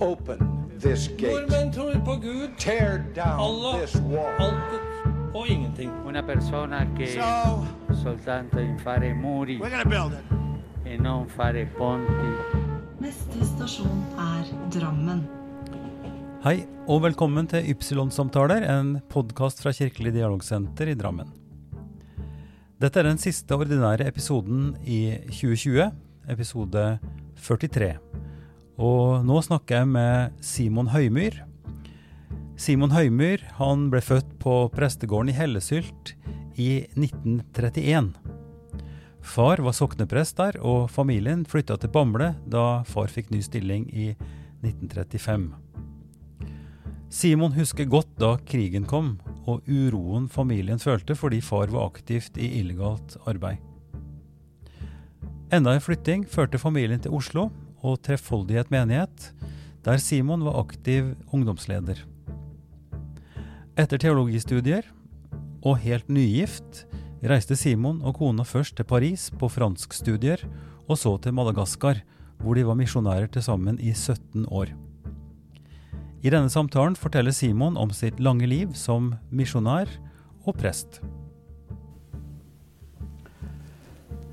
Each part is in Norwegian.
Open this gate. Nordmenn tror på Gud, Tear down Allah, this wall. alt og ingenting. Una persona che So soltanto in fare muri we're gonna build it. e non fare ponti. Neste stasjon er Drammen. Hei, og velkommen til Ypsilon-samtaler, en podkast fra Kirkelig dialogsenter i Drammen. Dette er den siste ordinære episoden i 2020, episode 43. Og nå snakker jeg med Simon Høymyr. Simon Høymyr han ble født på prestegården i Hellesylt i 1931. Far var sokneprest der, og familien flytta til Bamble da far fikk ny stilling i 1935. Simon husker godt da krigen kom, og uroen familien følte fordi far var aktivt i illegalt arbeid. Enda en flytting førte familien til Oslo og Trefoldighet menighet, der Simon var aktiv ungdomsleder. Etter teologistudier, og helt nygift, reiste Simon og kona først til Paris på franskstudier, og så til Madagaskar, hvor de var misjonærer til sammen i 17 år. I denne samtalen forteller Simon om sitt lange liv som misjonær og prest.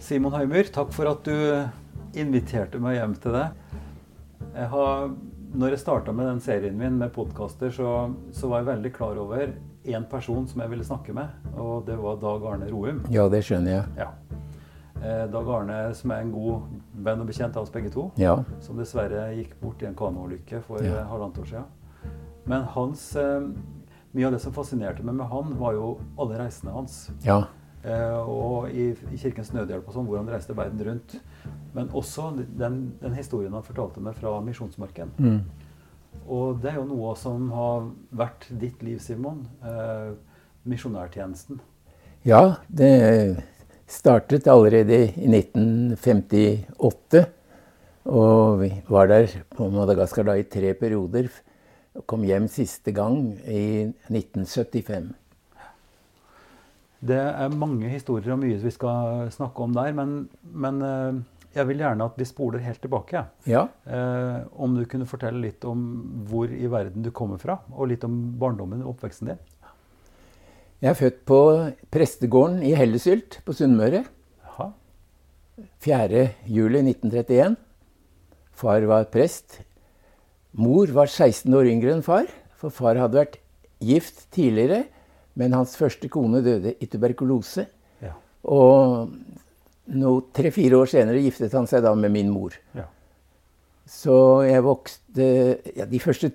Simon Heimer, takk for at du inviterte meg hjem til deg. Jeg har, når jeg starta med den serien min med podkaster, så, så, var jeg veldig klar over én person som jeg ville snakke med, og det var Dag Arne Roum. Ja, det skjønner jeg. Ja. Eh, Dag Arne, som er en god venn og bekjent av oss begge to, Ja. som dessverre gikk bort i en kanoulykke for Ja. eh, halvannet år siden. Men hans, eh, mye av det som fascinerte meg med han, var jo alle reisene hans. Ja. Og i, i Kirkens Nødhjelp og sånn, hvor han reiste verden rundt. Men også den, den historien han fortalte meg fra Misjonsmarken. Mm. Og det er jo noe som har vært ditt liv, Simon. Eh, misjonærtjenesten. ja, det startet allerede i 1958. Og vi var der på Madagaskar da i tre perioder. Og kom hjem siste gang i 1975. Det er mange historier og mye vi skal snakke om der, men, men eh, jeg vil gjerne at vi spoler helt tilbake. Ja. Eh, om du kunne fortelle litt om hvor i verden du kommer fra, og litt om barndommen og oppveksten din. Jeg er født på prestegården i Hellesylt på Sunnmøre. Jaha. 4. juli 1931. Far var prest. Mor var 16 år yngre enn far, for far hadde vært gift tidligere, men hans første kone døde i tuberkulose. Ja. Og tre-fire år senere giftet han seg da med min mor. Ja. Så jeg vokste ja, De første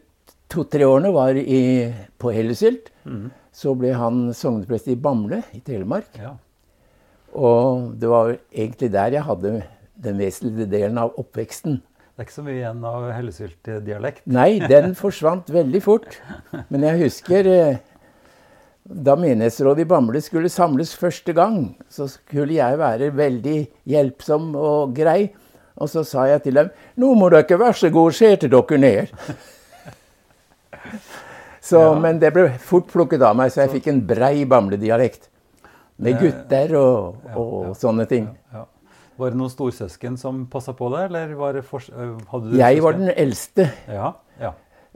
to-tre årene var i, på Hellesylt. Mm. Så ble han sogneprest i Bamble i Telemark. ja. Og det var egentlig der jeg hadde den vesentlige delen av oppveksten. Det er ikke så mye igjen av Hellesylt-dialekt. Nei, den forsvant veldig fort. Men jeg husker eh, da menighetsrådet i Bamble skulle samles første gang, så skulle jeg være veldig hjelpsom og grei. Og så sa jeg til dem Nå må dere vær så god sete dere ned. Så, Ja. Men det ble fort plukket av meg, så jeg fikk en brei Bamble-dialekt. Med gutter og, Ja, og ja, sånne ting. Ja. Var det noen storsøsken som passa på deg, eller var det fors øh, hadde du Jeg var den eldste. Ja, ja.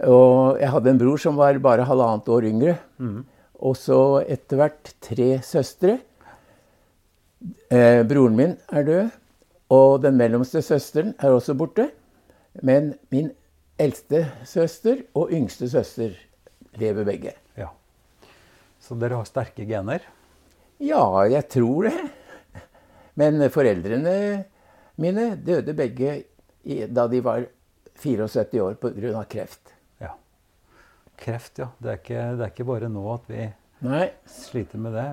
Og jeg hadde en bror som var bare halvannet år yngre. Mhm. Og så etter hvert tre søstre. Eh, broren min er død, og den mellomste søsteren er også borte. Men min eldste søster og yngste søster lever begge. ja. Så dere har sterke gener? Ja, jeg tror det. Men foreldrene mine døde begge i, da de var 74 år pga. kreft. Kreft, ja. Det er, ikke, det er ikke bare nå at vi Nei, sliter med det.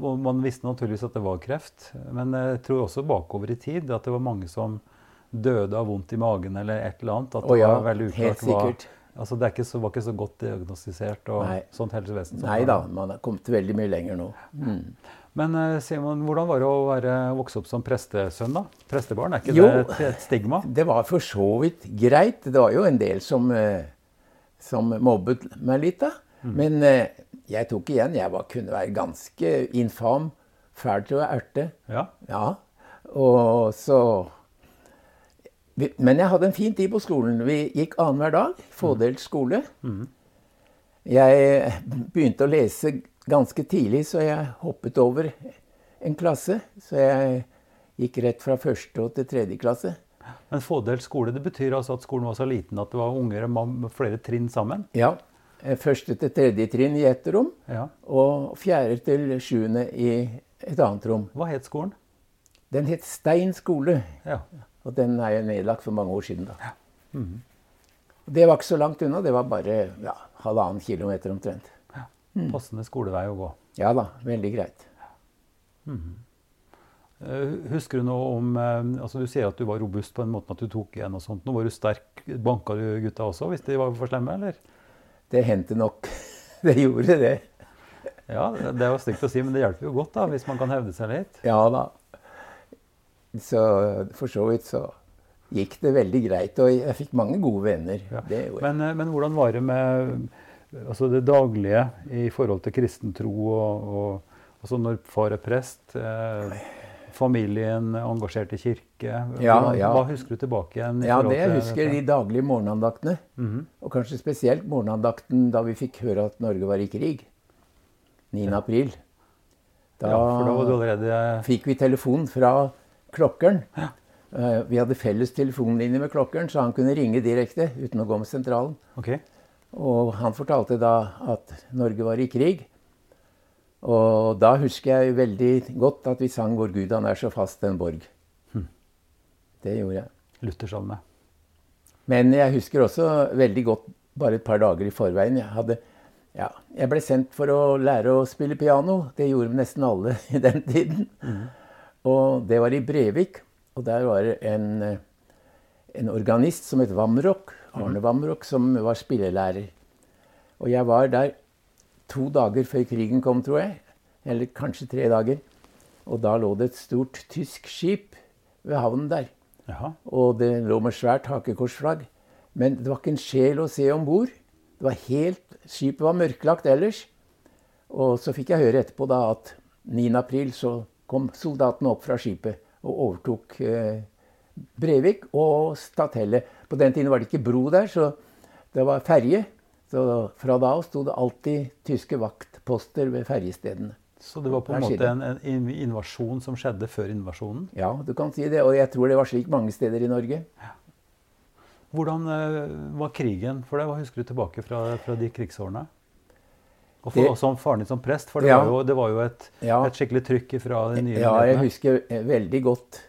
Og man visste naturligvis at det var kreft. Men jeg tror også bakover i tid at det var mange som døde av vondt i magen eller et eller annet. At det Å ja, var veldig uklart hva. Altså det er ikke så, var ikke så godt diagnostisert og Nei. sånt helsevesen. Sånt. Nei da, man har kommet veldig mye lenger nå. Mm. Men eh, Simon, hvordan var det å være, vokse opp som prestesønn? da? Prestebarn, er ikke Jo. det et, et stigma? Det var for så vidt greit. Det var jo en del som, eh, som mobbet meg litt, da. Men eh, jeg tok igjen. Jeg var, kunne være ganske infam. Fæl til å erte. Ja. Ja. Og så men jeg hadde en fin tid på skolen. Vi gikk annenhver dag. Fådelt skole. Jeg begynte å lese ganske tidlig, så jeg hoppet over en klasse. Så jeg gikk rett fra første til tredje klasse. Men fådelt skole, det betyr altså at skolen var så liten at det var unger med flere trinn sammen? Ja. eh, Første til tredje trinn i ett rom, Ja. og fjerde til sjuende i et annet rom. Hva het skolen? Den het Stein skole, Ja. og den er jo nedlagt for mange år siden. da. Det var ikke så langt unna, det var bare ja, halvannen kilometer omtrent. Passende skolevei å gå. Ja da, veldig greit. Eh, Husker du noe om eh, altså Du sier at du var robust på den måten at du tok igjen og sånt. Nå var du sterk. Banka du gutta også hvis de var for slemme, eller? Det hendte nok. Det gjorde det. Ja, det er jo stygt å si, men det hjelper jo godt da, hvis man kan hevde seg litt. Ja da. Så for så vidt så gikk det veldig greit, og jeg fikk mange gode venner. Ja. Men, eh, men hvordan var det med altså det daglige i forhold til kristen tro og, og altså når far er prest, eh, familien engasjert i kirke? Ja, ja. Hva husker du tilbake igjen? Ja, det jeg husker dette? de daglige morgenandaktene. Mhm. Og kanskje spesielt morgenandakten da vi fikk høre at Norge var i krig. 9. april. Da, Ja, da allerede fikk vi telefon fra klokkeren. Eh, Vi hadde felles telefonlinje med klokkeren, så han kunne ringe direkte uten å gå med sentralen. Okay. Og han fortalte da at Norge var i krig. Og da husker jeg veldig godt at vi sang 'Vår Gud, han er så fast en borg'. Det gjorde jeg. Luthersalme. Men jeg husker også veldig godt bare et par dager i forveien. Jeg, hadde, ja, jeg ble sendt for å lære å spille piano. Det gjorde nesten alle i den tiden. Og det var i Brevik. Og der var det en, en organist som het Vamrock, Arne Vamrock, som var spillelærer. Og jeg var der to dager før krigen kom, tror jeg. Eller kanskje tre dager. Og da lå det et stort tysk skip ved havnen der. Jaha. Og det lå med svært hakekorsflagg. Men det var ikke en sjel å se om bord. Det var helt, Skipet var mørklagt ellers. Og så fikk jeg høre etterpå da at 9. april så kom soldatene opp fra skipet og overtok eh, Brevik og Stathelle. På den tiden var det ikke bro der, så det var ferje. Så fra da av sto det alltid tyske vaktposter ved ferjestedene. Så det var på en måte en, en invasjon som skjedde før invasjonen? Ja, du kan si det. Og jeg tror det var slik mange steder i Norge. Hvordan eh, var krigen for deg? Hva husker du tilbake fra, fra de krigsårene? Og for, Det- også om faren din som prest, for det, Ja. var, jo, det var jo et, Ja. et skikkelig trykk fra de nye Ja, jeg husker eh, veldig godt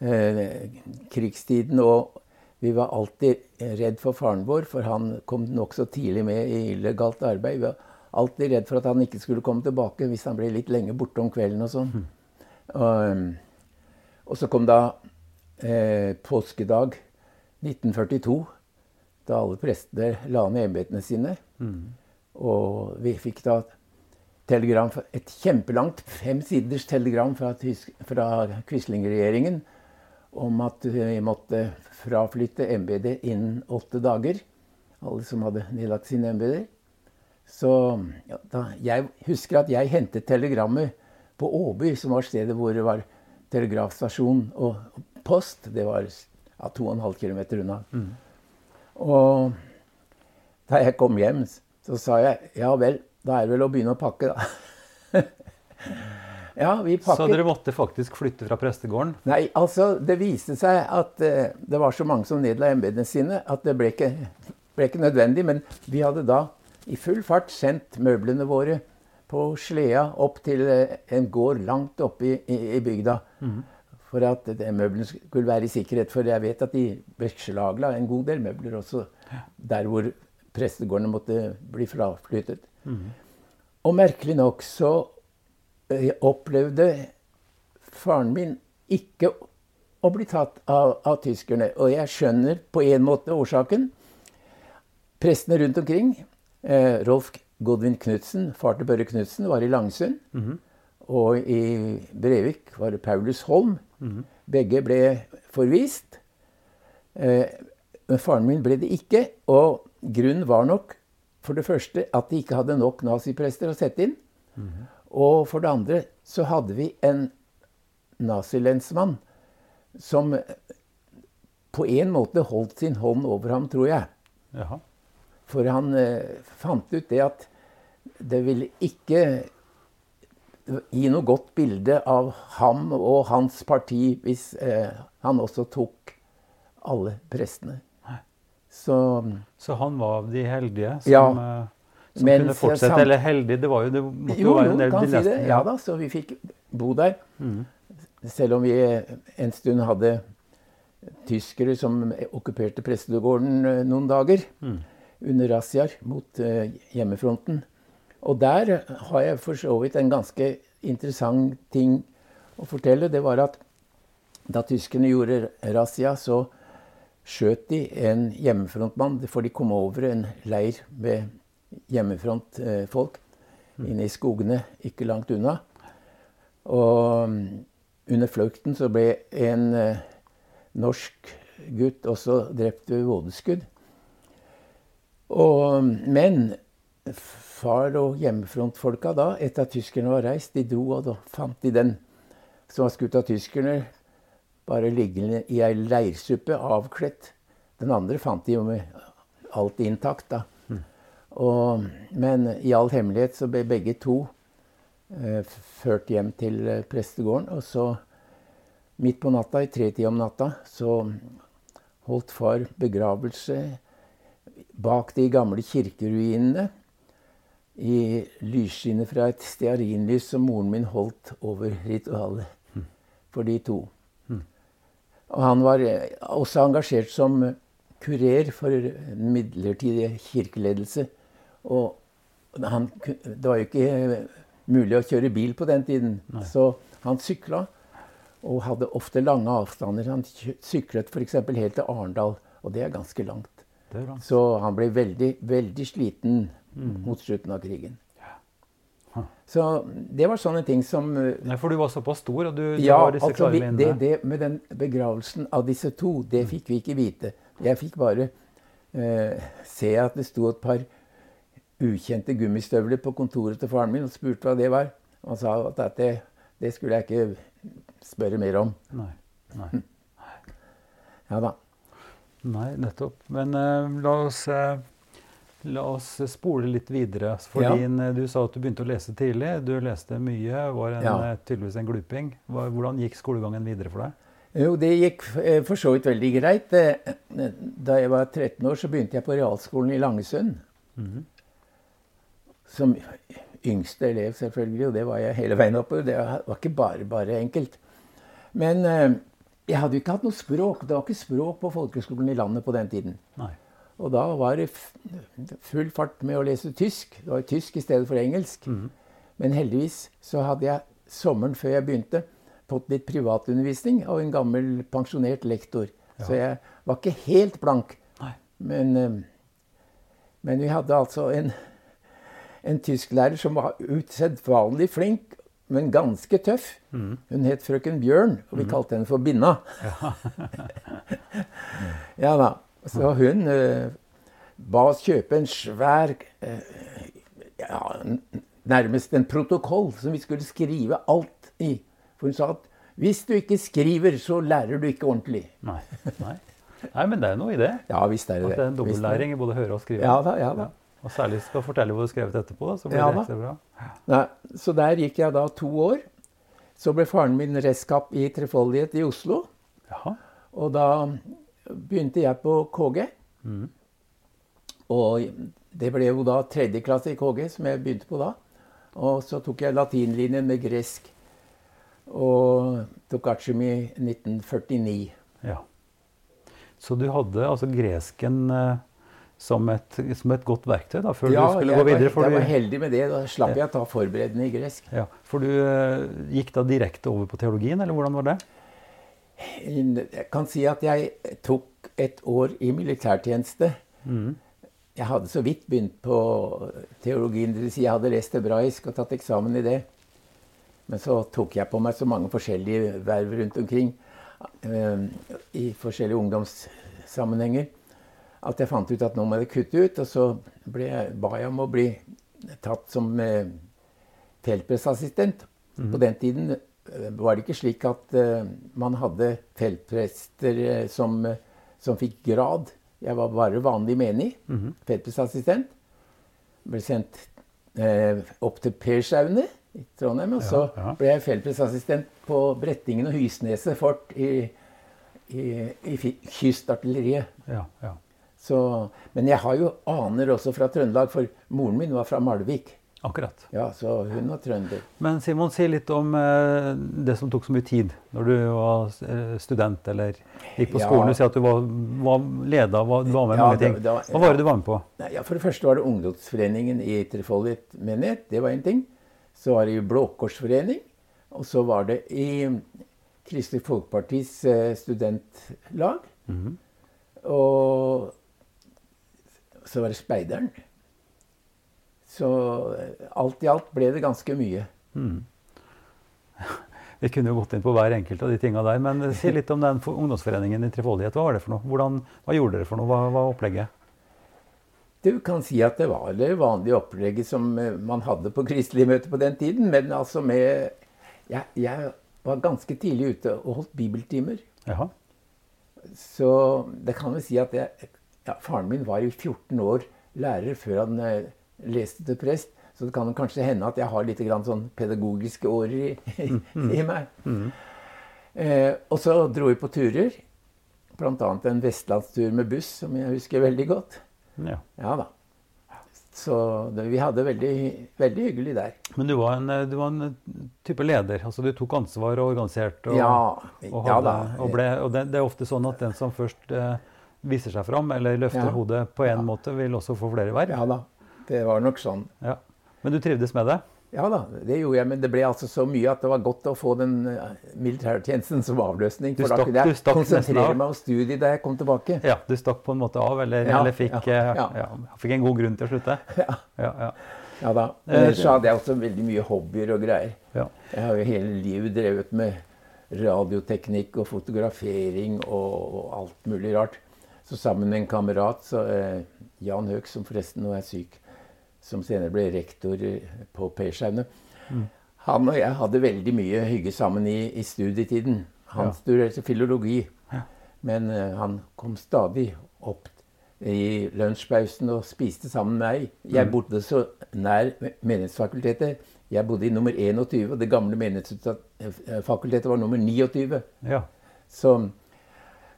eh, krigstiden. Og vi var alltid redd for faren vår, for han kom nokså tidlig med i illegalt arbeid. Vi var alltid redd for at han ikke skulle komme tilbake hvis han ble litt lenge borte om kvelden og sånn. Og, um, og så kom da eh, påskedag 1942, da alle prestene la ned embetene sine. Og vi fikk da telegram, et kjempelangt femsiders telegram fra, tysk- fra Quisling-regjeringen om at vi måtte fraflytte embetet innen åtte dager. Alle som hadde nedlagt sine embeter. Så ja, da, jeg husker at jeg hentet telegrammet på Åby, som var stedet hvor det var telegrafstasjon og post. Det var ja, 2,5 km unna. Og da jeg kom hjem, så sa jeg ja vel, da er det vel å begynne å pakke, da. ja, vi Så dere måtte faktisk flytte fra prestegården? Nei, altså, det viste seg at eh, det var så mange som nedla embetene sine at det ble ikke, ble ikke nødvendig. Men vi hadde da i full fart sendt møblene våre på sleda opp til eh, en gård langt oppe i, i, i bygda. For at møblene skulle være i sikkerhet. For jeg vet at de beslagla en god del møbler også der hvor prestegårdene måtte bli fraflyttet. Og merkelig nok så eh, opplevde faren min ikke å bli tatt av, av tyskerne. Og jeg skjønner på en måte årsaken. Prestene rundt omkring, eh, Rolf Godvin Knutsen, far til Børre Knutsen, var i Langsund. Og i Brevik var det Paulus Holm. Begge ble forvist. Eh, men faren min ble det ikke. Og grunnen var nok for det første at de ikke hadde nok naziprester å sette inn. Og for det andre så hadde vi en nazilensmann som på en måte holdt sin hånd over ham, tror jeg. Jaha. For han eh, fant ut det at det ville ikke gi noe godt bilde av ham og hans parti hvis eh, han også tok alle prestene. Så Så han var av de heldige som, Ja. Som Mens kunne fortsette? Eller heldig, det var jo Det måtte jo, Jo, være en del kan de si det. Ja da, så vi fikk bo der. Selv om vi en stund hadde tyskere som okkuperte prestedården eh, noen dager under razziaer mot uh, hjemmefronten. Og der har jeg for så vidt en ganske interessant ting å fortelle. Det var at da tyskerne gjorde razzia, så skjøt de en hjemmefrontmann, for de kom over en leir med hjemmefrontfolk inne i skogene ikke langt unna. Og mm, under flukten så ble en eh, norsk gutt også drept ved vådeskudd. Og, men far og hjemmefrontfolka da, etter at tyskerne var reist, de dro, og da fant de den som var skutt av tyskerne, bare liggende i ei leirsuppe, avkledt. Den andre fant de jo med alt intakt, da. Og, men i all hemmelighet så ble begge to eh, ført hjem til eh, prestegården. Og så midt på natta, i tretida om natta, så holdt far begravelse bak de gamle kirkeruinene. I lysskinnet fra et stearinlys som moren min holdt over ritualet for de to. Og han var eh, også engasjert som kurer for den midlertidige kirkeledelse. Og han, det var jo ikke eh, mulig å kjøre bil på den tiden, så han sykla. Og hadde ofte lange avstander. Han syklet f.eks. helt til Arendal, og det er ganske langt. Er. Så han ble veldig, veldig sliten mot slutten av krigen. Så det var sånne ting som eh, Nei, for du var såpass stor, og du, du Ja, var disse altså klare det, det med den begravelsen av disse to, det fikk vi ikke vite. Jeg fikk bare eh, se at det sto et par ukjente gummistøvler på kontoret til faren min og spurte hva det var. Han sa at dette, det skulle jeg ikke spørre mer om. Nei, nei. Ja da. Nei, nettopp. Men uh, la, oss, uh, la oss spole litt videre. For Ja. din, du sa at du begynte å lese tidlig. Du leste mye, var en, Ja. eh, tydeligvis en gluping. Hvordan gikk skolegangen videre for deg? Jo, det gikk for så vidt veldig greit. Da jeg var 13 år, så begynte jeg på realskolen i Langesund. Som yngste elev, selvfølgelig, og det var jeg hele veien oppover. Det var ikke bare bare enkelt. Men eh, jeg hadde jo ikke hatt noe språk. Det var ikke språk på folkeskolen i landet på den tiden. Nei. Og da var det full fart med å lese tysk. Det var tysk i stedet for engelsk. Men heldigvis så hadde jeg sommeren før jeg begynte, fått litt privatundervisning av en gammel pensjonert lektor. Så jeg var ikke helt blank. Nei. Men, eh, men vi hadde altså en, en tysklærer som var usedvanlig flink, men ganske tøff. Hun het frøken Bjørn, og vi kalte henne for Binna. ja da. Så hun eh, ba oss kjøpe en svær eh, ja, Nærmest en protokoll som vi skulle skrive alt i. For hun sa at hvis du ikke skriver, så lærer du ikke ordentlig. Nei. Nei. Nei, men det er noe i det. Ja visst er det At det. er en dobbeltlæring i både høre og skrive. Ja da, ja da. Og særlig skal fortelle hvor du skrevet etterpå. Så blir Ja det ekstra bra. Nei, så der gikk jeg da to år. Så ble faren min redskap i Trefoldighet i Oslo. Jaha. Og da begynte jeg på KG. Og det ble jo da tredje klasse i KG som jeg begynte på da. Og så tok jeg latinlinjen med gresk. Og tok artium i 1949. Ja. Så du hadde altså gresken eh, som, et, som et godt verktøy da, før du skulle gå videre? var, For jeg var heldig med det. Da slapp jeg å ta forberedende i gresk. ja, for du eh, gikk da direkte over på teologien, eller hvordan var det? Jeg kan si at jeg tok et år i militærtjeneste. Jeg hadde så vidt begynt på teologien, dvs. Si jeg hadde lest hebraisk og tatt eksamen i det. Men så tok jeg på meg så mange forskjellige verv rundt omkring eh, i forskjellige ungdomssammenhenger at jeg fant ut at nå må jeg kutte ut. Og så ble jeg, ba jeg om å bli tatt som eh, feltprestassistent. På den tiden eh, var det ikke slik at eh, man hadde feltprester eh, som eh, som fikk grad. Jeg var bare vanlig menig. Feltprestassistent. Ble sendt eh, opp til Persaune i Trondheim. Og så Ja, ja. ble jeg feltprestassistent på Brettingen og Hysneset fort i, i, i i kystartilleriet. Ja, ja. Så, men jeg har jo aner også fra Trøndelag, for moren min var fra Malvik. Akkurat. Ja, så hun var trønder. Men Simon, si litt om eh, det som tok så mye tid når du var eh, student eller gikk på Ja. skolen. Du sier at du var, var leda, var, du var med i Ja, mange ting. Da, da, Hva var det du var med på? Nei, ja, for det første var det ungdomsforeningen i Trefoldet menighet. Det var en ting. Så var det Blå Korsforening. Og så var det i Kristelig Folkepartis eh, studentlag. Og så var det Speideren. Så eh, alt i alt ble det ganske mye. Vi kunne jo gått inn på hver enkelt av de tinga der, men si litt om den ungdomsforeningen i Trefoldighet. Hva var det for noe? Hvordan, hva gjorde dere for noe? Hva var opplegget? Du kan si at det var det vanlige opplegget som eh, man hadde på kristelige møter på den tiden, men altså med jeg, jeg var ganske tidlig ute og holdt bibeltimer. Jaha. Så det kan vi si at jeg, ja, faren min var i 14 år lærer før han eh, leste til prest. Så det kan kanskje hende at jeg har litt grann sånn pedagogiske årer i, i meg. Eh, og så dro vi på turer. Bl.a. en vestlandstur med buss, som jeg husker veldig godt. Ja. Ja da. Så det, vi hadde veldig, veldig hyggelig der. Men du var, en, eh, du var en type leder. altså Du tok ansvar og organiserte. Og, Ja, og, ja da. og, ble, og det, det er ofte sånn at den som først eh, viser seg fram, eller løfter Ja. hodet på én måte, vil også få flere verv. Ja da. Det var nok sånn. Ja. Men du trivdes med det? Ja da, det gjorde jeg, men det ble altså så mye at det var godt å få den eh, militærtjenesten som avløsning. For da kunne jeg konsentrere meg om studiet da jeg kom tilbake. Ja, Du stakk på en måte av, eller, Ja, eller fikk, ja, eh, ja. ja, fikk en god grunn til å slutte? Ja, Ja, ja. ja da. Eh, Men ellers så hadde jeg også veldig mye hobbyer og greier. ja. Jeg har jo hele livet drevet med radioteknikk og fotografering og, og alt mulig rart. Så sammen med en kamerat, så, eh, Jan Høek, som forresten nå er syk, som senere ble rektor på på mm. Han og jeg hadde veldig mye hygge sammen i, i studietiden. Han Ja. studerte filologi, Ja. men eh, han kom stadig opp i lunsjpausen og spiste sammen med meg. Jeg bodde så nær Menighetsfakultetet. Jeg bodde i nummer 21, og det gamle Menighetsfakultetet var nummer 29. ja. Så,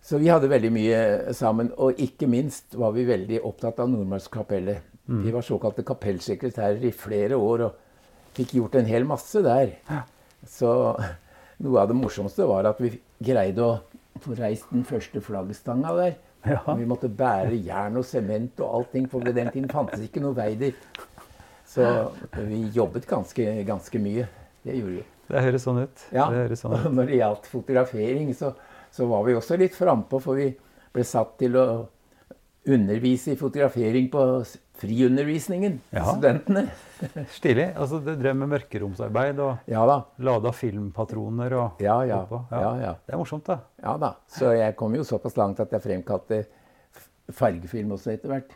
så vi hadde veldig mye sammen. Og ikke minst var vi veldig opptatt av Nordmarskapellet. Vi var såkalte kapellsekretærer i flere år og fikk gjort en hel masse der. Så noe av det morsomste var at vi greide å få reist den første flaggstanga der. Ja. Vi måtte bære jern og sement og allting, for ved den tiden fantes ikke noe vei dit. Så vi jobbet ganske, ganske mye. Det gjorde vi. Det høres sånn ut. Ja, sånn ut. og når det gjaldt fotografering, så, så var vi også litt frampå, for vi ble satt til å undervise i fotografering på friundervisningen. Ja. Studentene. Stilig. Altså, Du drev med mørkeromsarbeid og Ja da. lada filmpatroner og Ja, ja. ja, ja. Det er morsomt, da. ja da. Så jeg kom jo såpass langt at jeg fremkalte fargefilm også etter hvert.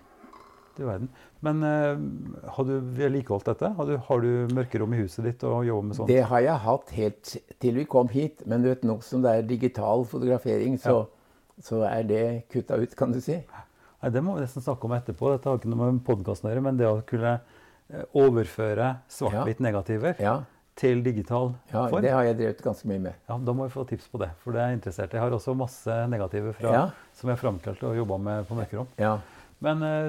Du verden. Men uh, har du vedlikeholdt dette? Har du, har du mørkerom i huset ditt og jobber med sånt? Det har jeg hatt helt til vi kom hit. Men du vet, nå som det er digital fotografering, så, så er det kutta ut, kan du si. Nei, Det må vi nesten snakke om etterpå. Dette har ikke noe med podkasten å gjøre, men det å kunne eh, overføre svart-hvitt-negativer Ja, til digital ja form, det har jeg drevet ganske mye med. ja, da må vi få tips på det. For det er jeg interessert i. Jeg har også masse negativer fra, Ja. som jeg har framkalt og jobba med på mørkerom. Ja. Men eh,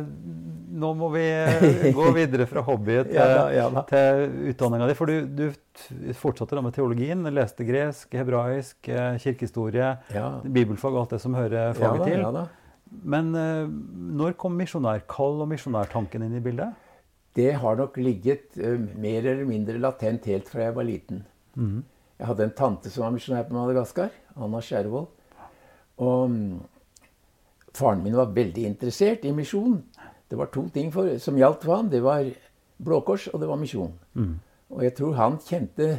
nå må vi gå videre fra hobbyet til, Ja da, ja da. til utdanninga di. For du, du fortsatte da med teologien. Leste gresk, hebraisk, eh, kirkehistorie, Ja. bibelfag og alt det som hører faget til. da. Men eh, når kom misjonærkall og misjonærtanken inn i bildet? Det har nok ligget uh, mer eller mindre latent helt fra jeg var liten. Jeg hadde en tante som var misjonær på Madagaskar, Anna Skjærvold. Og mm, faren min var veldig interessert i misjon. Det var to ting for, som gjaldt for ham. Det var Blå Kors, og det var misjon. Og jeg tror han kjente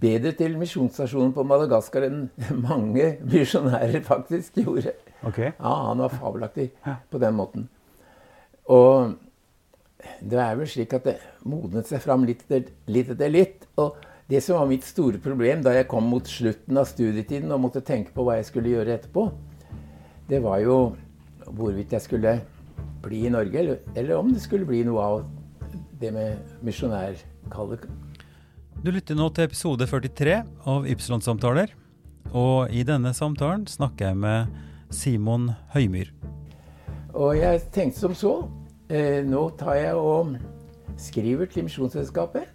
bedre til misjonsstasjonen på Madagaskar enn mange misjonærer faktisk gjorde. Okay. Ja, han var fabelaktig på den måten. Og det er vel slik at det modnet seg fram litt etter litt. Etter litt. Og det som var mitt store problem da jeg kom mot slutten av studietiden og måtte tenke på hva jeg skulle gjøre etterpå, det var jo hvorvidt jeg skulle bli i Norge, eller, eller om det skulle bli noe av det med misjonærkallet. Du lytter nå til episode 43 av Ypsilon-samtaler. Og i denne samtalen snakker jeg med Simon Høymyr. Og jeg tenkte som så. Eh, nå tar jeg og skriver til Misjonsselskapet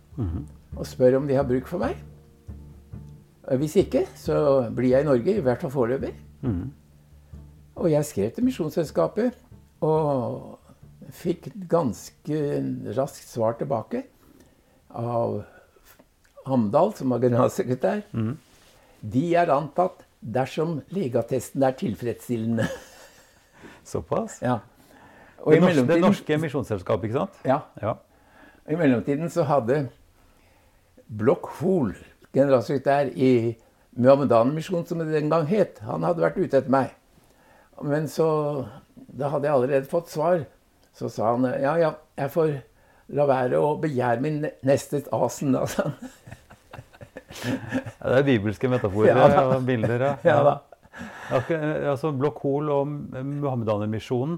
og spør om de har bruk for meg. Hvis ikke, så blir jeg i Norge, i hvert fall foreløpig. Og jeg skrev til Misjonsselskapet og fikk ganske raskt svar tilbake av Hamdal, som var generalsekretær. De er antatt dersom legeattesten er tilfredsstillende. Såpass? ja. Og Det i norske, det norske misjonsselskapet, ikke sant? ja, Ja. I mellomtiden så hadde Blokk Hoel, generalsekretær i Muhammedan-misjonen, som det den gang het, han hadde vært ute etter meg. Men så Da hadde jeg allerede fått svar. Så sa han ja, ja, jeg får la være å begjære min neste asen, da, sa han. Ja, Det er bibelske metaforer Ja og bilder. Ja. Ja da. Altså, Blokk Hol og Muhammedanermisjonen,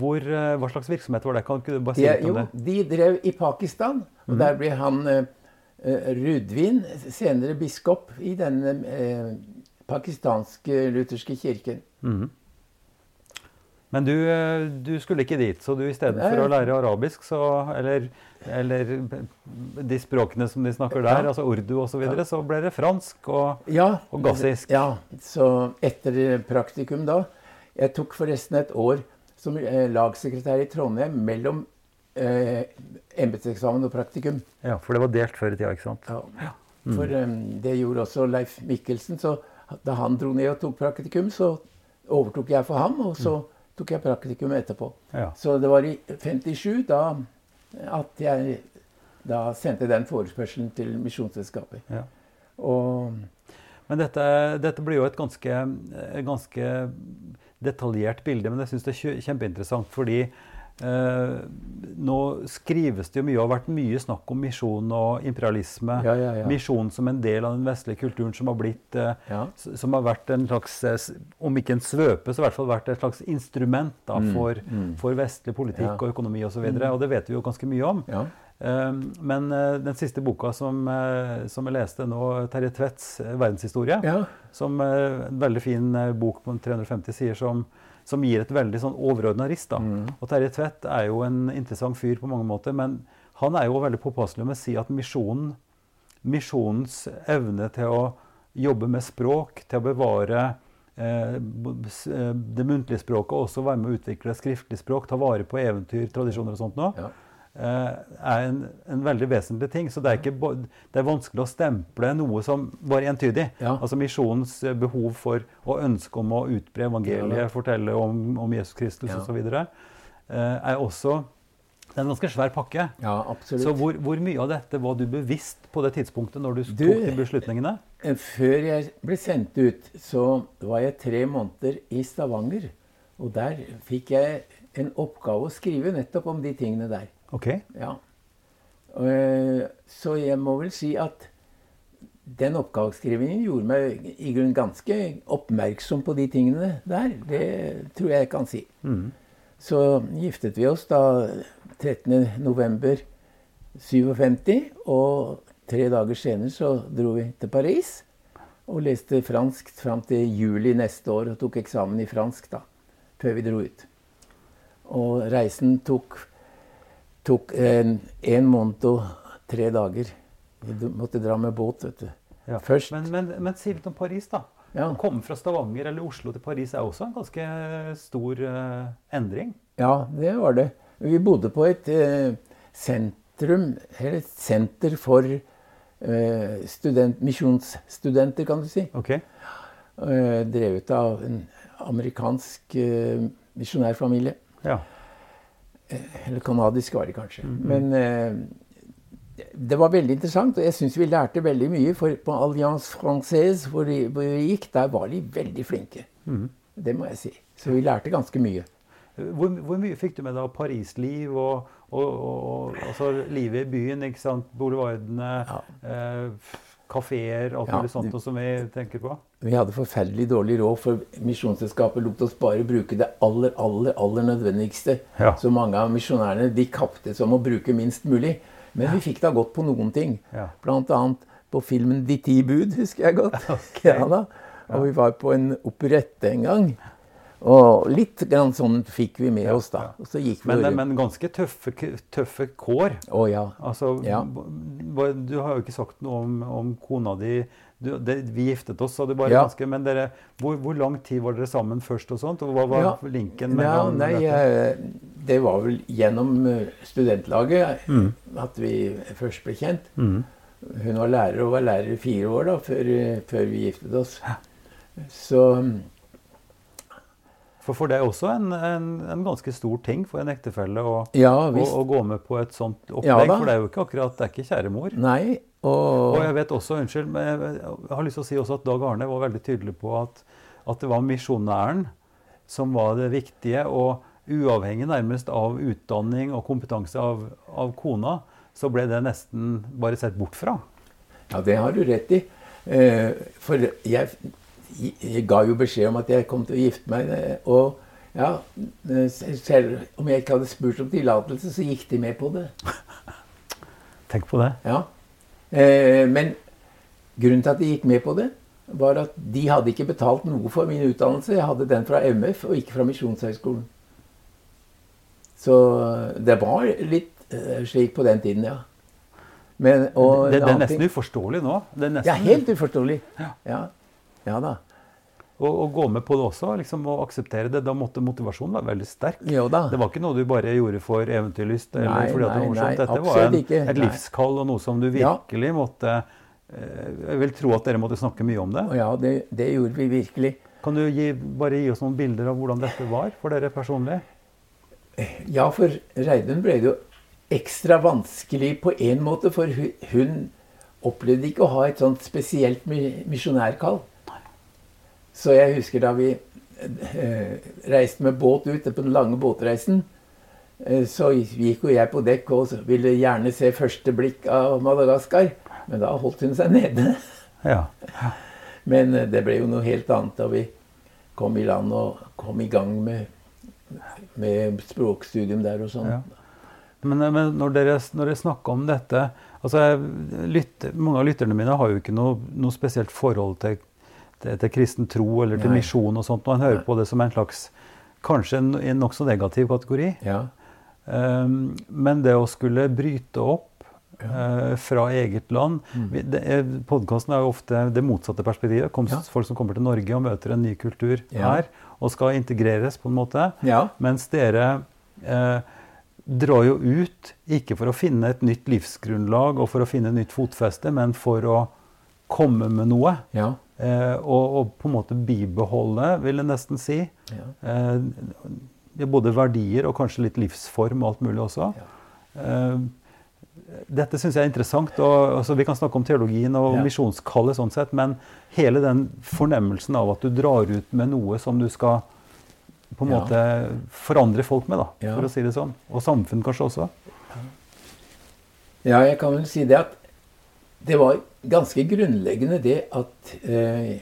hvor, eh, hva slags virksomhet var det? Kan du bare si litt jo, om det? de drev i Pakistan, og der ble han eh, eh, Rudvin, senere biskop i den eh, pakistanske lutherske kirken. Men du, eh, du skulle ikke dit, så du i stedet for å lære arabisk, så, eller, eller de språkene som de snakker der, Ja. altså urdu osv., så, videre, så ble det fransk og, Ja, og gassisk. Ja, så etter praktikum da Jeg tok forresten et år som eh, lagsekretær i Trondheim mellom eh, embetseksamen og praktikum. Ja, for det var delt før i tida, ikke sant? Ja. For um, det gjorde også Leif Mikkelsen. Så da han dro ned og tok praktikum, så overtok jeg for ham, og så tok jeg praktikum etterpå. Ja. Så det var i 57 da at jeg da sendte den forespørselen til Misjonsselskapet. Ja. Og Men dette, dette blir jo et ganske, ganske detaljert bilde, men jeg syns det er kjempeinteressant fordi eh, nå skrives det jo mye, og har vært mye snakk om misjon og imperialisme. Ja, ja, ja. Misjon som en del av den vestlige kulturen som har blitt eh, som har vært en slags, eh, om ikke en svøpe, så i hvert fall vært et slags instrument da, for, for vestlig politikk Mm. Mm. og økonomi osv. Og, så og det vet vi jo ganske mye om. Eh, Men eh, den siste boka som, eh, som jeg leste nå, Terje Tvedts 'Verdenshistorie', som en veldig fin bok på 350 sider, som, som gir et veldig sånn overordna rist. da. Og Terje Tvedt er jo en interessant fyr på mange måter, men han er jo veldig påpasselig med å si at misjonen, misjonens evne til å jobbe med språk, til å bevare eh, eh, det muntlige språket, og også være med å utvikle skriftlig språk, ta vare på eventyr, tradisjoner og sånt nå, Ja. Eh, er en, en veldig vesentlig ting. Så det er, ikke, det er vanskelig å stemple noe som bare entydig. Ja. Altså misjonens eh, behov for og ønske om å utbre evangeliet, Ja fortelle om, om Jesus Kristus Ja. osv., eh, er også det er en ganske svær pakke. ja, absolutt. Så hvor, hvor mye av dette var du bevisst på det tidspunktet når du, Du- tok de beslutningene? Før jeg ble sendt ut, så var jeg tre måneder i Stavanger. Og der fikk jeg en oppgave å skrive nettopp om de tingene der. Ok. Ja. Eh, Så jeg må vel si at den oppgaveskrivingen gjorde meg i grunnen ganske oppmerksom på de tingene der. Det tror jeg jeg kan si. Så giftet vi oss da 13.11.57, og tre dager senere så dro vi til Paris og leste fransk fram til juli neste år og tok eksamen i fransk da, før vi dro ut. Og reisen tok, tok en, en måned og tre dager. Vi måtte dra med båt, vet du. Ja. Først Men, men, men si litt om Paris, da. Ja. Å komme fra Stavanger eller Oslo til Paris er også en ganske stor eh, endring. Ja, det var det. Vi bodde på et eh, sentrum, eller et senter for eh, student, misjonsstudenter, kan du si. Ok. Eh, drevet av en amerikansk eh, misjonærfamilie. Ja. Eller kanadisk var det kanskje. Men eh, det var veldig interessant, og jeg syns vi lærte veldig mye. For på Alliance Française, hvor, vi, hvor vi gikk, der var de veldig flinke. Det må jeg si. Så vi lærte ganske mye. Hvor, hvor mye fikk du med deg av Paris-liv og, og, og, og altså livet i byen? ikke sant? Boulevardene, eh, kafeer, alt Ja, sånt som vi tenker på? Vi hadde forferdelig dårlig råd, for Misjonsselskapet lot oss bare bruke det aller, aller, aller nødvendigste. Ja. Så mange av misjonærene de kaptes om å bruke minst mulig. Men vi fikk da godt på noen ting. Ja. Blant annet på filmen 'De ti bud', husker jeg godt. Ja da. Og vi var på en operette en gang. Og litt grann sånn fikk vi med oss, da. Men, men ganske tøffe, tøffe kår. Å ja. Altså, Ja. Du har jo ikke sagt noe om, om kona di. Du, det, vi giftet oss, sa du bare. Ja. ganske, Men dere, hvor, hvor lang tid var dere sammen først? og sånt? Og hva var Ja. linken Ja, mellom nei, eh, det var vel gjennom eh, studentlaget Mm. at vi først ble kjent. Mm. Hun var lærer og var lærer i fire år da, før, før vi giftet oss. Så For, for det er også en, en, en ganske stor ting for en ektefelle å, ja å, å gå med på et sånt opplegg. Ja, for det er jo ikke akkurat det er ikke kjære mor. Nei, og, Og jeg vet også, unnskyld, men jeg jeg har lyst til å si også at Dag Arne var veldig tydelig på at, at det var misjonæren som var det viktige. Og uavhengig nærmest av utdanning og kompetanse av, av kona, så ble det nesten bare sett bort fra. Ja, det har du rett i. Eh, for jeg, jeg ga jo beskjed om at jeg kom til å gifte meg. eh, Og ja, eh, selv om jeg ikke hadde spurt om tillatelse, så gikk de med på det. Tenk på det. Ja. Eh, men grunnen til at de gikk med på det, var at de hadde ikke betalt noe for min utdannelse. Jeg hadde den fra MF og ikke fra Misjonshøgskolen. Så det var litt slik på den tiden, ja. Men, det, det er nesten ting- uforståelig nå. Det er Ja, helt uforståelig. Ja. Ja, ja da. Og, og, gå med på det også, liksom, og akseptere det. Da måtte motivasjonen være veldig sterk. Jo da. Det var ikke noe du bare gjorde for eventyrlyst. eller Nei, fordi at det var morsomt. Dette var en, ikke. et livskall og noe som du Ja. virkelig måtte eh, Jeg vil tro at dere måtte snakke mye om det. Ja, det, det gjorde vi virkelig. Kan du gi, bare gi oss noen bilder av hvordan dette var for dere personlig? Ja, for Reidun ble det jo ekstra vanskelig på én måte, for hun opplevde ikke å ha et sånt spesielt misjonærkall. Så jeg husker da vi eh, reiste med båt ut på den lange båtreisen, eh, så gikk jo jeg på dekk og ville gjerne se første blikk av Madagaskar. Men da holdt hun seg nede. Ja. Men eh, det ble jo noe helt annet da vi kom i land og kom i gang med, med språkstudium der og sånn. Ja. Men, men når, dere, når dere snakker om dette altså lytter, Mange av lytterne mine har jo ikke noe, noe spesielt forhold til, til, til kristen tro eller til misjon og sånt. Og en hører på det som en slags kanskje en, en nokså negativ kategori. Ja. Um, men det å skulle bryte opp uh, fra eget land Mm. Podkasten er jo ofte det motsatte perspektivet. Kom, Ja. Folk som kommer til Norge og møter en ny kultur Ja. her og skal integreres på en måte. ja. Mens dere uh, drar jo ut ikke for å finne et nytt livsgrunnlag og for å finne nytt fotfeste, men for å komme med noe. ja. Eh, og, og på en måte bibeholde, vil jeg nesten si. ja. Eh, er både verdier og kanskje litt livsform og alt mulig også. Eh, dette syns jeg er interessant. og altså, Vi kan snakke om teologien og Ja. misjonskallet, sånn sett, men hele den fornemmelsen av at du drar ut med noe som du skal på en Ja. måte forandre folk med, da, Ja. for å si det sånn. Og samfunn kanskje også. Ja, jeg kan vel si det at det var ganske grunnleggende det at eh,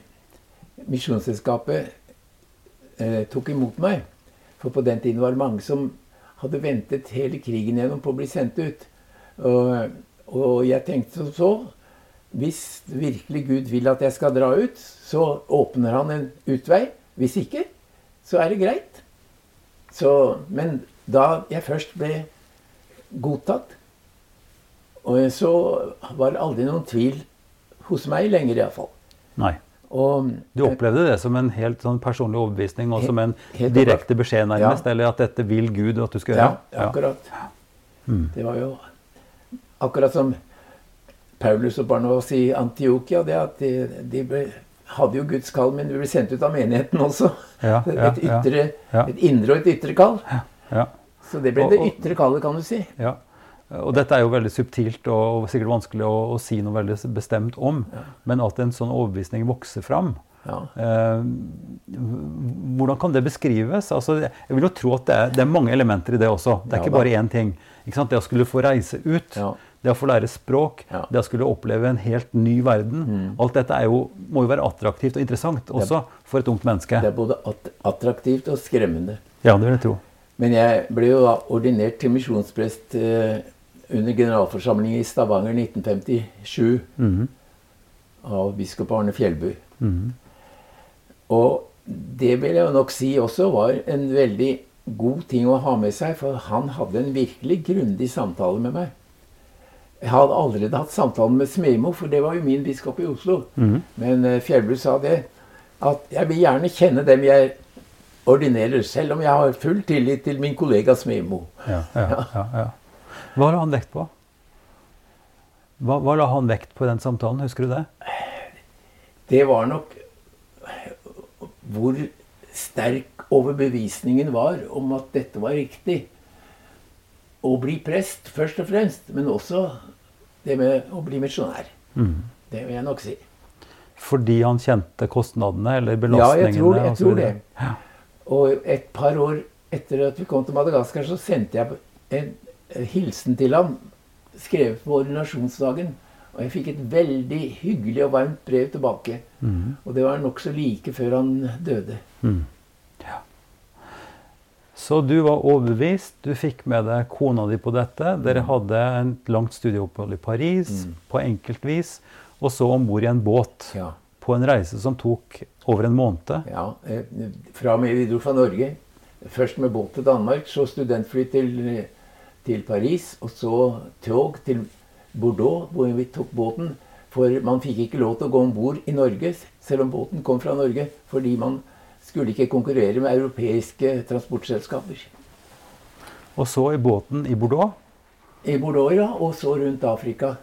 Misjonsselskapet eh, tok imot meg. For på den tiden var det mange som hadde ventet hele krigen gjennom på å bli sendt ut. Og, og jeg tenkte som så Hvis virkelig Gud vil at jeg skal dra ut, så åpner han en utvei. Hvis ikke, så er det greit. Så, men da jeg først ble godtatt, og så var det aldri noen tvil hos meg lenger, iallfall. Nei. Og Du opplevde det som en helt sånn personlig overbevisning og som en direkte beskjed, nærmest? Ja. Eller at dette vil Gud at du skal gjøre? Ja, akkurat. akkurat. Mm. Det var jo akkurat som Paulus og Barnabas i Antiokia. Det at de, de ble, hadde jo Guds kall, men de ble sendt ut av menigheten også. Ja, ja, et, ytre, ja. et indre og et ytre kall. Ja. Så det ble Og- det og- ytre kallet, kan du si. Ja. Og dette er jo veldig subtilt og, og sikkert vanskelig å, å si noe veldig bestemt om. Men at en sånn overbevisning vokser fram, Ja. eh, hvordan kan det beskrives? Altså, jeg vil jo tro at det er, det er mange elementer i det også. Det er Ja ikke bare én ting. Ikke sant? Det å skulle få reise ut, Ja. det å få lære språk, Ja. det å skulle oppleve en helt ny verden. Alt dette er jo, må jo være attraktivt og interessant også for et ungt menneske. Det er både attraktivt og skremmende. Ja, det vil jeg tro. Men jeg ble jo ordinert til misjonsprest eh, under generalforsamlingen i Stavanger 1957 av biskop Arne Fjellbu. Og det vil jeg nok si også var en veldig god ting å ha med seg, for han hadde en virkelig grundig samtale med meg. Jeg hadde allerede hatt samtalen med Smemo, for det var jo min biskop i Oslo. Men eh, Fjellbu sa det, at jeg vil gjerne kjenne dem jeg ordinerer, selv om jeg har full tillit til min kollega Smemo. Ja, ja, ja, ja. Hva la han vekt på? Hva, hva la han vekt på i den samtalen? Husker du det? Det var nok hvor sterk overbevisningen var om at dette var riktig. Å bli prest, først og fremst, men også det med å bli misjonær. Det vil jeg nok si. Fordi han kjente kostnadene eller Ja, belastningene? jeg tror og Jeg tror det. det. Og et par år etter at vi kom til Madagaskar, så sendte jeg en hilsen til ham, skrevet på ordinasjonsdagen. Og jeg fikk et veldig hyggelig og varmt brev tilbake. Og det var nokså like før han døde. Så du var overbevist, du fikk med deg kona di på dette. Dere hadde en langt studieopphold i Paris på enkelt vis, og så om bord i en båt. Ja. På en reise som tok over en måned. Ja, eh, fra og med vi dro fra Norge. Først med båt til Danmark, så studentfly til, til Paris, og så tog til Bordeaux, hvor vi tok båten. For man fikk ikke lov til å gå om bord i Norge, selv om båten kom fra Norge, fordi man skulle ikke konkurrere med europeiske transportselskaper. Og så i båten i Bordeaux. I Bordeaux, ja, og så rundt Afrika.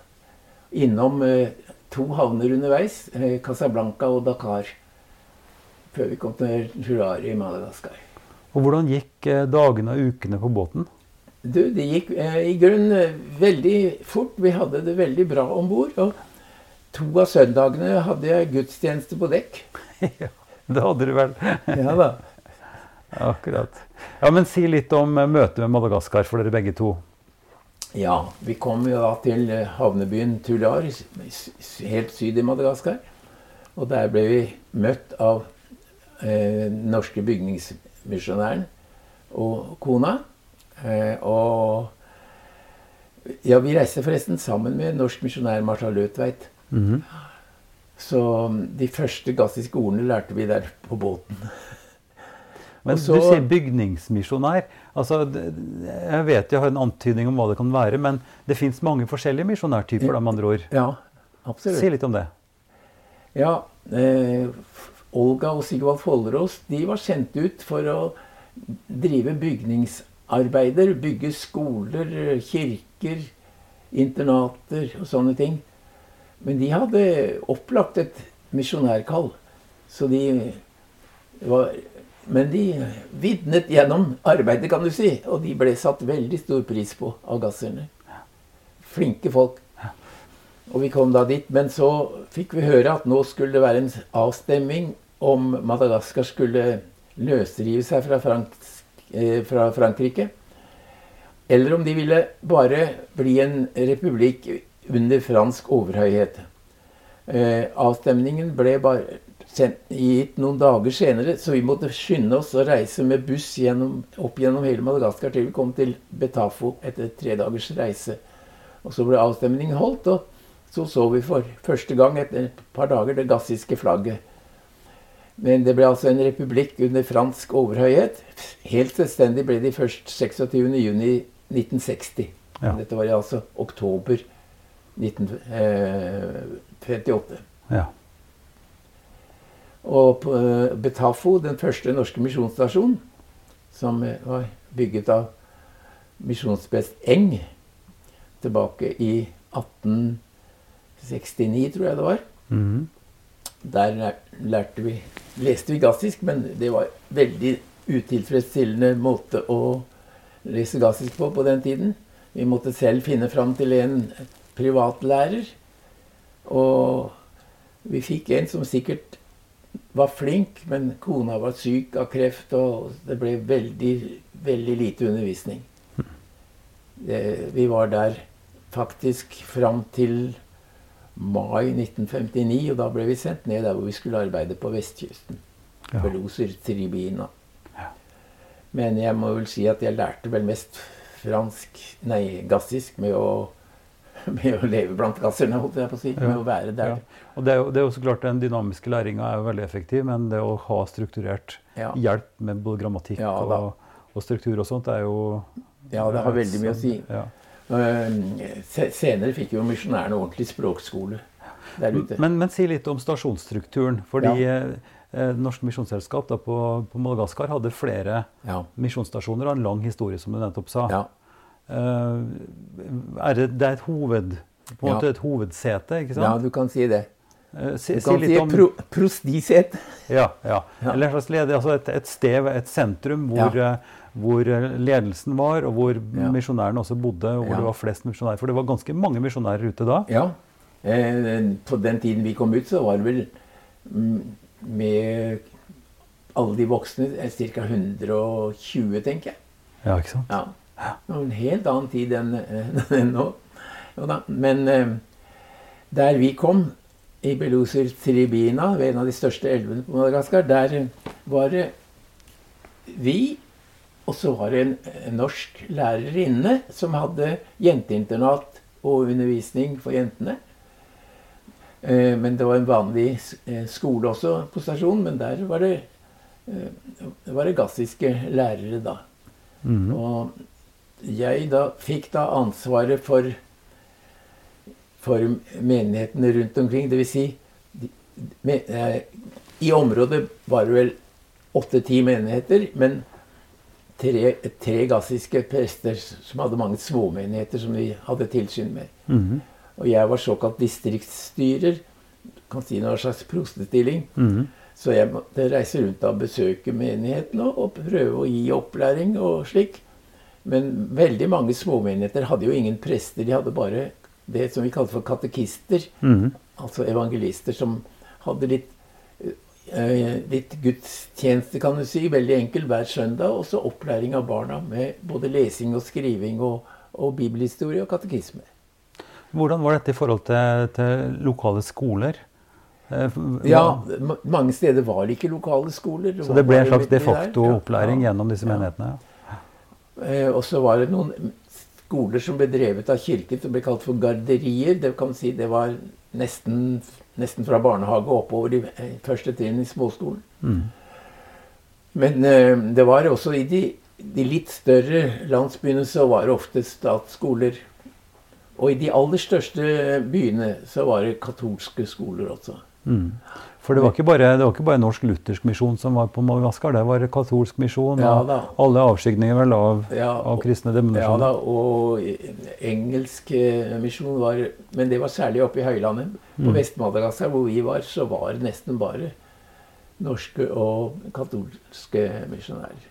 Innom eh, to havner underveis, eh, Casablanca og Dakar. Før vi kom til Jurari i Madagaskar. Og hvordan gikk eh, dagene og ukene på båten? Du, det gikk eh, i grunnen eh, veldig fort. Vi hadde det veldig bra om bord. Og to av søndagene hadde jeg gudstjeneste på dekk. ja, Det hadde du vel? Ja da. Akkurat. Ja, Men si litt om eh, møtet med Madagaskar for dere begge to. Ja, vi kom jo da til eh, havnebyen Tular, helt syd i Madagaskar. Og der ble vi møtt av eh, norske bygningsmisjonæren og kona. Eh, og ja, vi reiste forresten sammen med norsk misjonær Martha Løtveit. Så mm, de første gassiske ordene lærte vi der på båten. Men så- du sier bygningsmisjonær. Altså, jeg vet jeg har en antydning om hva det kan være, men det fins mange forskjellige misjonærtyper, da, med andre ord. Ja, absolutt. Si litt om det. Ja, eh, Olga og Sigvald Follerås de var sendt ut for å drive bygningsarbeider. Bygge skoler, kirker, internater og sånne ting. Men de hadde opplagt et misjonærkall. Så de var Men de vitnet gjennom arbeidet, kan du si. Og de ble satt veldig stor pris på av gasserne. Flinke folk. Og vi kom da dit. Men så fikk vi høre at nå skulle det være en avstemming om Madagaskar skulle løsrive seg fra, Frank eh, fra Frankrike. Eller om de ville bare bli en republikk under fransk overhøyhet. Eh, avstemningen ble bare gitt noen dager senere, så vi måtte skynde oss å reise med buss gjennom, opp gjennom hele Madagaskar til vi kom til Betafo etter tre dagers reise. Og så ble avstemningen holdt, og så så vi for første gang etter et par dager det gassiske flagget. Men det ble altså en republikk under fransk overhøyhet. Helt selvstendig ble de først 26.6.1960. Ja. Dette var altså oktober 1938. Ja. Og på eh, Betafo, den første norske misjonsstasjonen, som eh, var bygget av misjonsprest Eng tilbake i 1869, tror jeg det var. Mhm. Der lærte vi Leste vi gassisk, men det var veldig utilfredsstillende måte å lese gassisk på på den tiden. Vi måtte selv finne fram til en privatlærer. Og vi fikk en som sikkert var flink, men kona var syk av kreft, og det ble veldig, veldig lite undervisning. Det, vi var der faktisk fram til mai 1959, og da ble vi sendt ned der hvor vi skulle arbeide på vestkysten. Ja. Loser-tribina. Men jeg må vel si at jeg lærte vel mest fransk, nei, gassisk med å, med å leve blant gasserne, holdt jeg på å si. Med Ja. å være der. Ja. Og det er, jo, det er jo så klart Den dynamiske læringa er jo veldig effektiv, men det å ha strukturert Ja. hjelp med både grammatikk Ja, og, og struktur og sånt, er jo Ja, det har veldig mye å si. Eh, Senere fikk jo misjonærene ordentlig språkskole der ute. Men, men si litt om stasjonsstrukturen. Fordi Ja. eh, Norsk Misjonsselskap på, på Madagaskar hadde flere Ja. misjonsstasjoner og en lang historie, som du nettopp sa. ja. Eh, er det, det er et hoved, Ja. et hovedsete, ikke sant? ja, du kan si det. Eh, si, Du si kan si litt om pro prostisete. Ja, ja. Eller en slags leder, altså et, et sted, et sentrum hvor, eh, hvor eh, ledelsen var, og hvor Ja. misjonærene også bodde, og hvor Ja. det var flest misjonærer. For det var ganske mange misjonærer ute da. Ja. Eh, på den tiden vi kom ut, så var det vel mm, med alle de voksne eh, ca. 120, tenker jeg. Ja, ikke sant? Ja. Det var en helt annen tid enn enn nå. Men eh, der vi kom, i Beloser Tribina, ved en av de største elvene på Madagaskar, der var det vi, og så var det en, en norsk lærerinne som hadde jenteinternat og undervisning for jentene. Eh, men det var en vanlig eh, skole også på stasjonen, men der var det, eh, var det gassiske lærere da. Mm. Og jeg da fikk da ansvaret for, for menighetene rundt omkring. Dvs. Si, de, eh, i området var det vel åtte-ti menigheter, men tre, tre gassiske prester som hadde mange småmenigheter som vi hadde tilsyn med. Mhm. Og jeg var såkalt distriktsstyrer. Kan si noe slags prostestilling. Mhm. Så jeg måtte reise rundt og besøke menigheten og, og prøve å gi opplæring og slik. Men veldig mange småmenigheter hadde jo ingen prester. De hadde bare det som vi kalte for katekister. Mhm. Altså evangelister som hadde litt, litt gudstjeneste, kan du si, veldig enkel hver søndag. Og så opplæring av barna med både lesing og skriving og, og bibelhistorie og katekisme. Hvordan var dette i forhold til, til lokale skoler? Eh, Ja, mange steder var det ikke lokale skoler. Så det ble en slags de facto der. opplæring ja, gjennom disse ja. menighetene? Ja. Eh, og så var det noen skoler som ble drevet av kirken, som ble kalt for garderier. Det kan si det var nesten, nesten fra barnehage og oppover i eh, første trinn i småskolen. Mm. Men eh, det var også i de, de litt større landsbyene så var det ofte statsskoler. Og i de aller største byene så var det katolske skoler også. Mhm. For det var, ikke bare, det var ikke bare norsk luthersk misjon som var på Madagaskar, det var katolsk misjon Ja og alle avskygninger vel av, Ja, av kristne kristne Ja da, og engelsk eh, misjon var Men det var særlig oppe i høylandet. På Vest-Madagaskar, hvor vi var, så var det nesten bare norske og katolske misjonærer.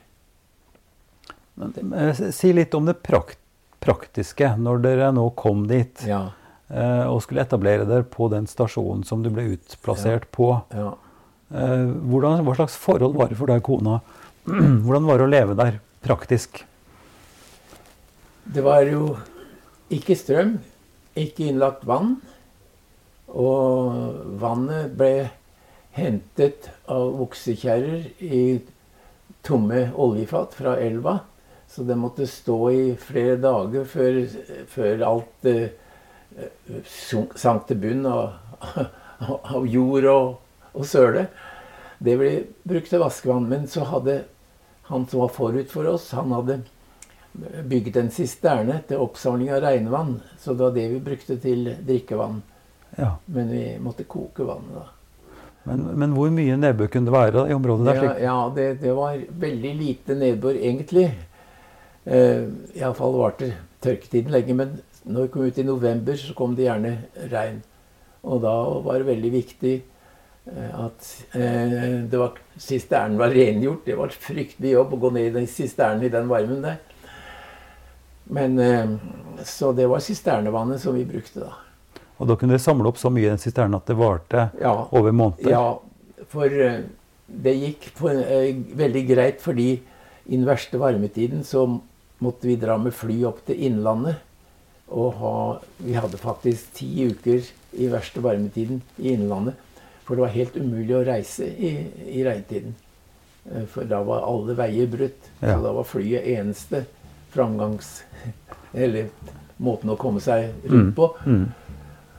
Eh, Si litt om det prakt, praktiske når dere nå kom dit Ja. Eh, og skulle etablere dere på den stasjonen som du ble utplassert på. ja. Eh, hvordan, hva slags forhold var det for deg og kona? Hvordan var det å leve der praktisk? Det var jo ikke strøm, ikke innlagt vann. Og vannet ble hentet av oksekjerrer i tomme oljefat fra elva. Så det måtte stå i flere dager før, før alt eh, sank til bunn av, av jord og, og søle. Det ble brukt til vaskevann. Men så hadde han som var forut for oss, han hadde bygget en sisterne til oppsamling av regnvann. Så det var det vi brukte til drikkevann. Ja. Men vi måtte koke vannet da. Men, men hvor mye nedbør kunne det være i området der? Ja, ja det, det var veldig lite nedbør egentlig. Eh, Iallfall varte tørketiden lenge. Men når vi kom ut i november, så kom det gjerne regn. Og da var det veldig viktig eh, at eh, det var, sisternen var rengjort. Det var et fryktelig jobb å gå ned i den sisternen i den varmen der. Men eh, Så det var sisternevannet som vi brukte da. Og da kunne dere samle opp så mye i den sisternen at det varte Ja, over måneder? Ja, for eh, det gikk på, eh, veldig greit fordi i den verste varmetiden så måtte vi dra med fly opp til Innlandet ha Vi hadde faktisk ti uker i verste varmetiden i Innlandet. For det var helt umulig å reise i, i regntiden. Eh, For da var alle veier brutt. Ja. Så da var flyet eneste framgangs... Eller måten å komme seg rundt på. Mm.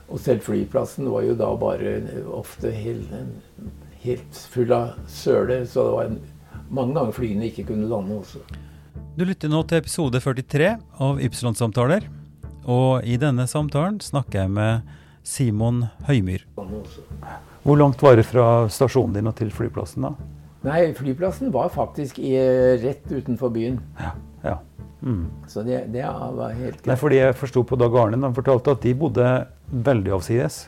Og selv flyplassen var jo da bare ofte helt, helt full av søle. Så det var en, mange ganger flyene ikke kunne lande også. Du lytter nå til episode 43 av Ypsilon-samtaler. Og i denne samtalen snakker jeg med Simon Høymyr. Hvor langt var det fra stasjonen din og til flyplassen, da? Nei, flyplassen var faktisk i, rett utenfor byen. Ja. Mm. Så det, det var helt Nei, fordi jeg forsto på Dag Arne, han fortalte at de bodde veldig avsides.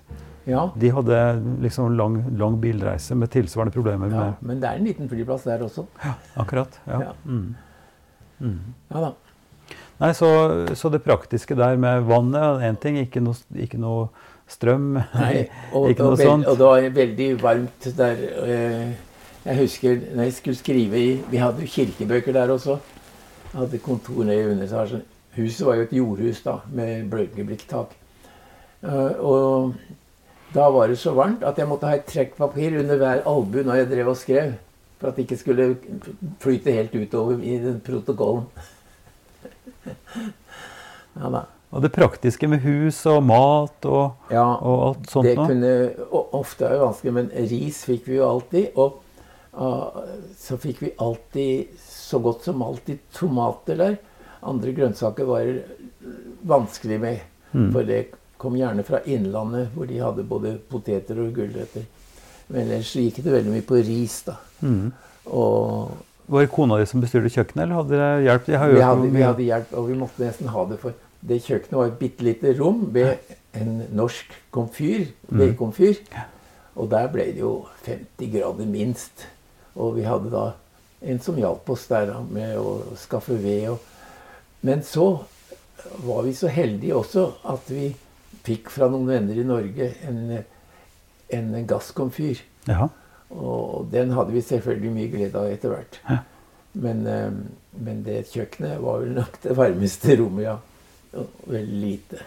Ja, De hadde liksom lang, lang bilreise med tilsvarende problemer ja, med men det er en liten flyplass der også. Ja, Akkurat. Ja. Ja. Mm. Mm. Ja da. Nei, så, så det praktiske der med vannet er én ting, ikke noe, ikke noe strøm. Nei, og, ikke noe og, sånt. og det var veldig varmt der. Jeg husker når jeg skulle skrive i Vi hadde jo kirkebøker der også. Jeg hadde kontor nede i underetasjen. Huset var jo et jordhus da, med bølgeblikktak. Eh, Og da var det så varmt at jeg måtte ha et trekkpapir under hver albue når jeg drev og skrev. For at det ikke skulle flyte helt utover i den protokollen. Ja da. Og det praktiske med hus og mat og, Ja, og alt sånt det kunne Ofte være vanskelig, men ris fikk vi jo alltid. Og ah, så fikk vi alltid, så godt som alltid, tomater der. Andre grønnsaker var vanskelig med. Mm. For det kom gjerne fra Innlandet, hvor de hadde både poteter og gulrøtter. Men ellers gikk det veldig mye på ris, da. Mm. Og Var det kona di som bestyrte kjøkkenet, eller hadde dere hjelp? De vi hadde, vi hadde hjelp, og vi måtte nesten ha det for det kjøkkenet var et bitte lite rom ved en norsk komfyr, vedkomfyr. Og der ble det jo 50 grader minst. Og vi hadde da en som hjalp oss der med å skaffe ved. Men så var vi så heldige også at vi fikk fra noen venner i Norge en, en gasskomfyr. Ja. Og den hadde vi selvfølgelig mye glede av etter hvert. Men, eh, men det kjøkkenet var vel nok det varmeste rommet, ja. Veldig lite.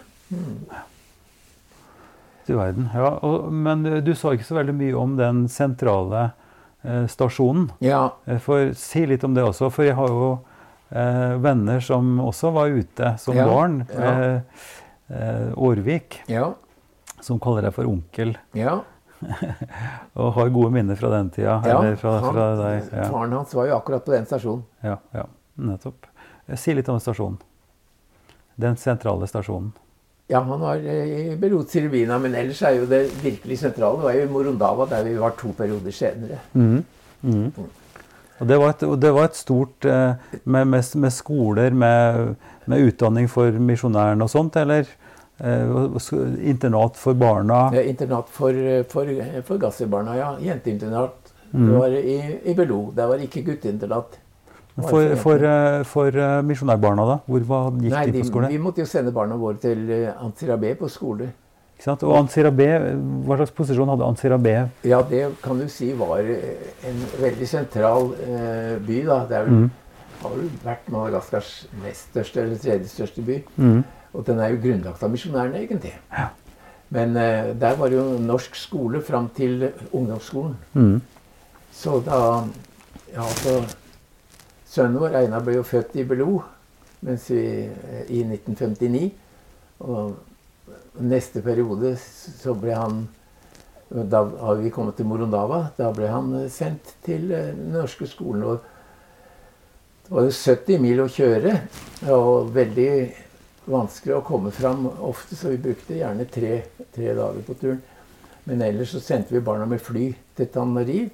Du verden. Ja, og, men eh, du sa ikke så veldig mye om den sentrale eh, stasjonen. Ja, Eh, For Si litt om det også, for jeg har jo eh, venner som også var ute som Ja, barn. ja. Eh, eh, Årvik, ja, som kaller deg for onkel, ja. Og har gode minner fra den tida. ja. fra, fra deg. Ja, Faren hans var jo akkurat på den stasjonen. ja, ja, nettopp. Eh, Si litt om stasjonen. Den sentrale stasjonen. Ja, han var eh, i Berot Sirubina, men ellers er jo det virkelig sentrale det var jo i Morondava, der vi var to perioder senere. Mm. Mhm. Og det var et, det var et stort eh, med, med, med skoler, med, med utdanning for misjonærene og sånt, eller eh, internat for barna? Ja, Internat for, for, for gasserbarna, ja. Jenteinternat. Mm. Det var i, i Belo. Der var det ikke gutteinternat. For, for for, eh, for eh, misjonærbarna, da? Hvor var, gikk Nei, de på skole? vi måtte jo sende barna våre til eh, Antirabé på skole. Ikke sant? Og Ansirabé, hva slags posisjon hadde Ansirabé? Ja, det kan du si var eh, en veldig sentral eh, by, da. Det er vel, mm. har vel vært Madagaskars nest største eller tredje største by. Mhm. Og den er jo grunnlagt av misjonærene, egentlig. Men eh, der var det jo norsk skole fram til ungdomsskolen. Mm. Så da Ja, altså Sønnen vår, Einar, ble jo født i Belo mens vi, eh, i 1959. Og neste periode så ble han Da har vi kommet til Morondava. Da ble han eh, sendt til eh, den norske skolen. Og det var jo 70 mil å kjøre, og veldig vanskelig å komme fram ofte, så vi brukte gjerne tre, tre dager på turen. Men ellers så sendte vi barna med fly til Tanariv,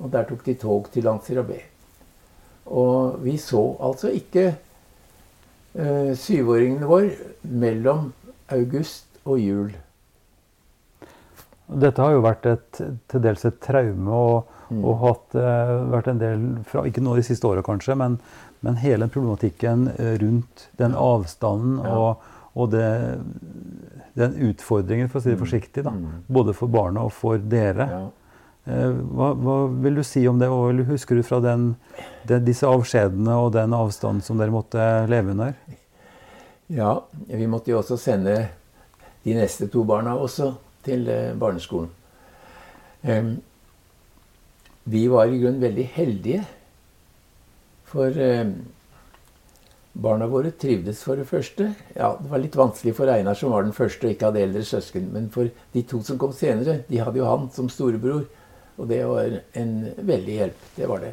og der tok de tog til Lansirabé. Og vi så altså ikke eh, syvåringene våre mellom august og jul. Dette har jo vært et, til dels et traume og, Mm. og hatt, eh, vært en del fra, Ikke nå de siste åra, kanskje, men, men hele problematikken eh, rundt den avstanden og, og det, den utfordringen, for å si det forsiktig, da, Mm. både for barna og for dere. Ja. Eh, Hva, hva vil du si om det? Hva husker du fra den, den, disse avskjedene og den avstanden som dere måtte leve under? Ja, vi måtte jo også sende de neste to barna også til eh, barneskolen. Vi var i grunnen veldig heldige. For eh, barna våre trivdes for det første. Ja, Det var litt vanskelig for Einar, som var den første og ikke hadde eldre søsken. Men for de to som kom senere, de hadde jo han som storebror. Og det var en veldig hjelp. Det var det.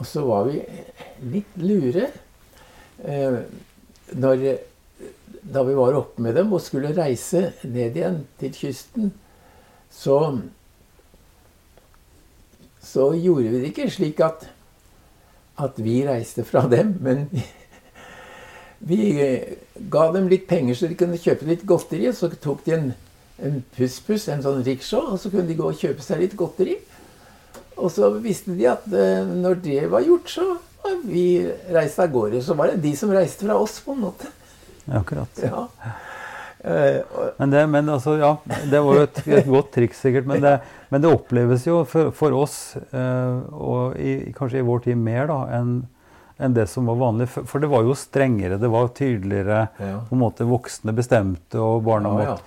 Og så var vi litt lure. Eh, når, da vi var oppe med dem og skulle reise ned igjen til kysten, så så gjorde vi det ikke slik at, at vi reiste fra dem, men vi ga dem litt penger så de kunne kjøpe litt godteri. Så tok de en, en puss-puss, en sånn rickshaw, og så kunne de gå og kjøpe seg litt godteri. Og så visste de at eh, når det var gjort, så var vi reist av gårde. Så var det de som reiste fra oss, på en måte. Ja, akkurat. Ja. Eh, Men det, men altså, ja, det var jo et, et godt triks, sikkert. Men det, men det oppleves jo for, for oss, eh, og i, kanskje i vår tid mer, da, enn en det som var vanlig. For, for det var jo strengere, det var tydeligere. Ja. på en måte Voksne bestemte, og barna Ja, ja. måtte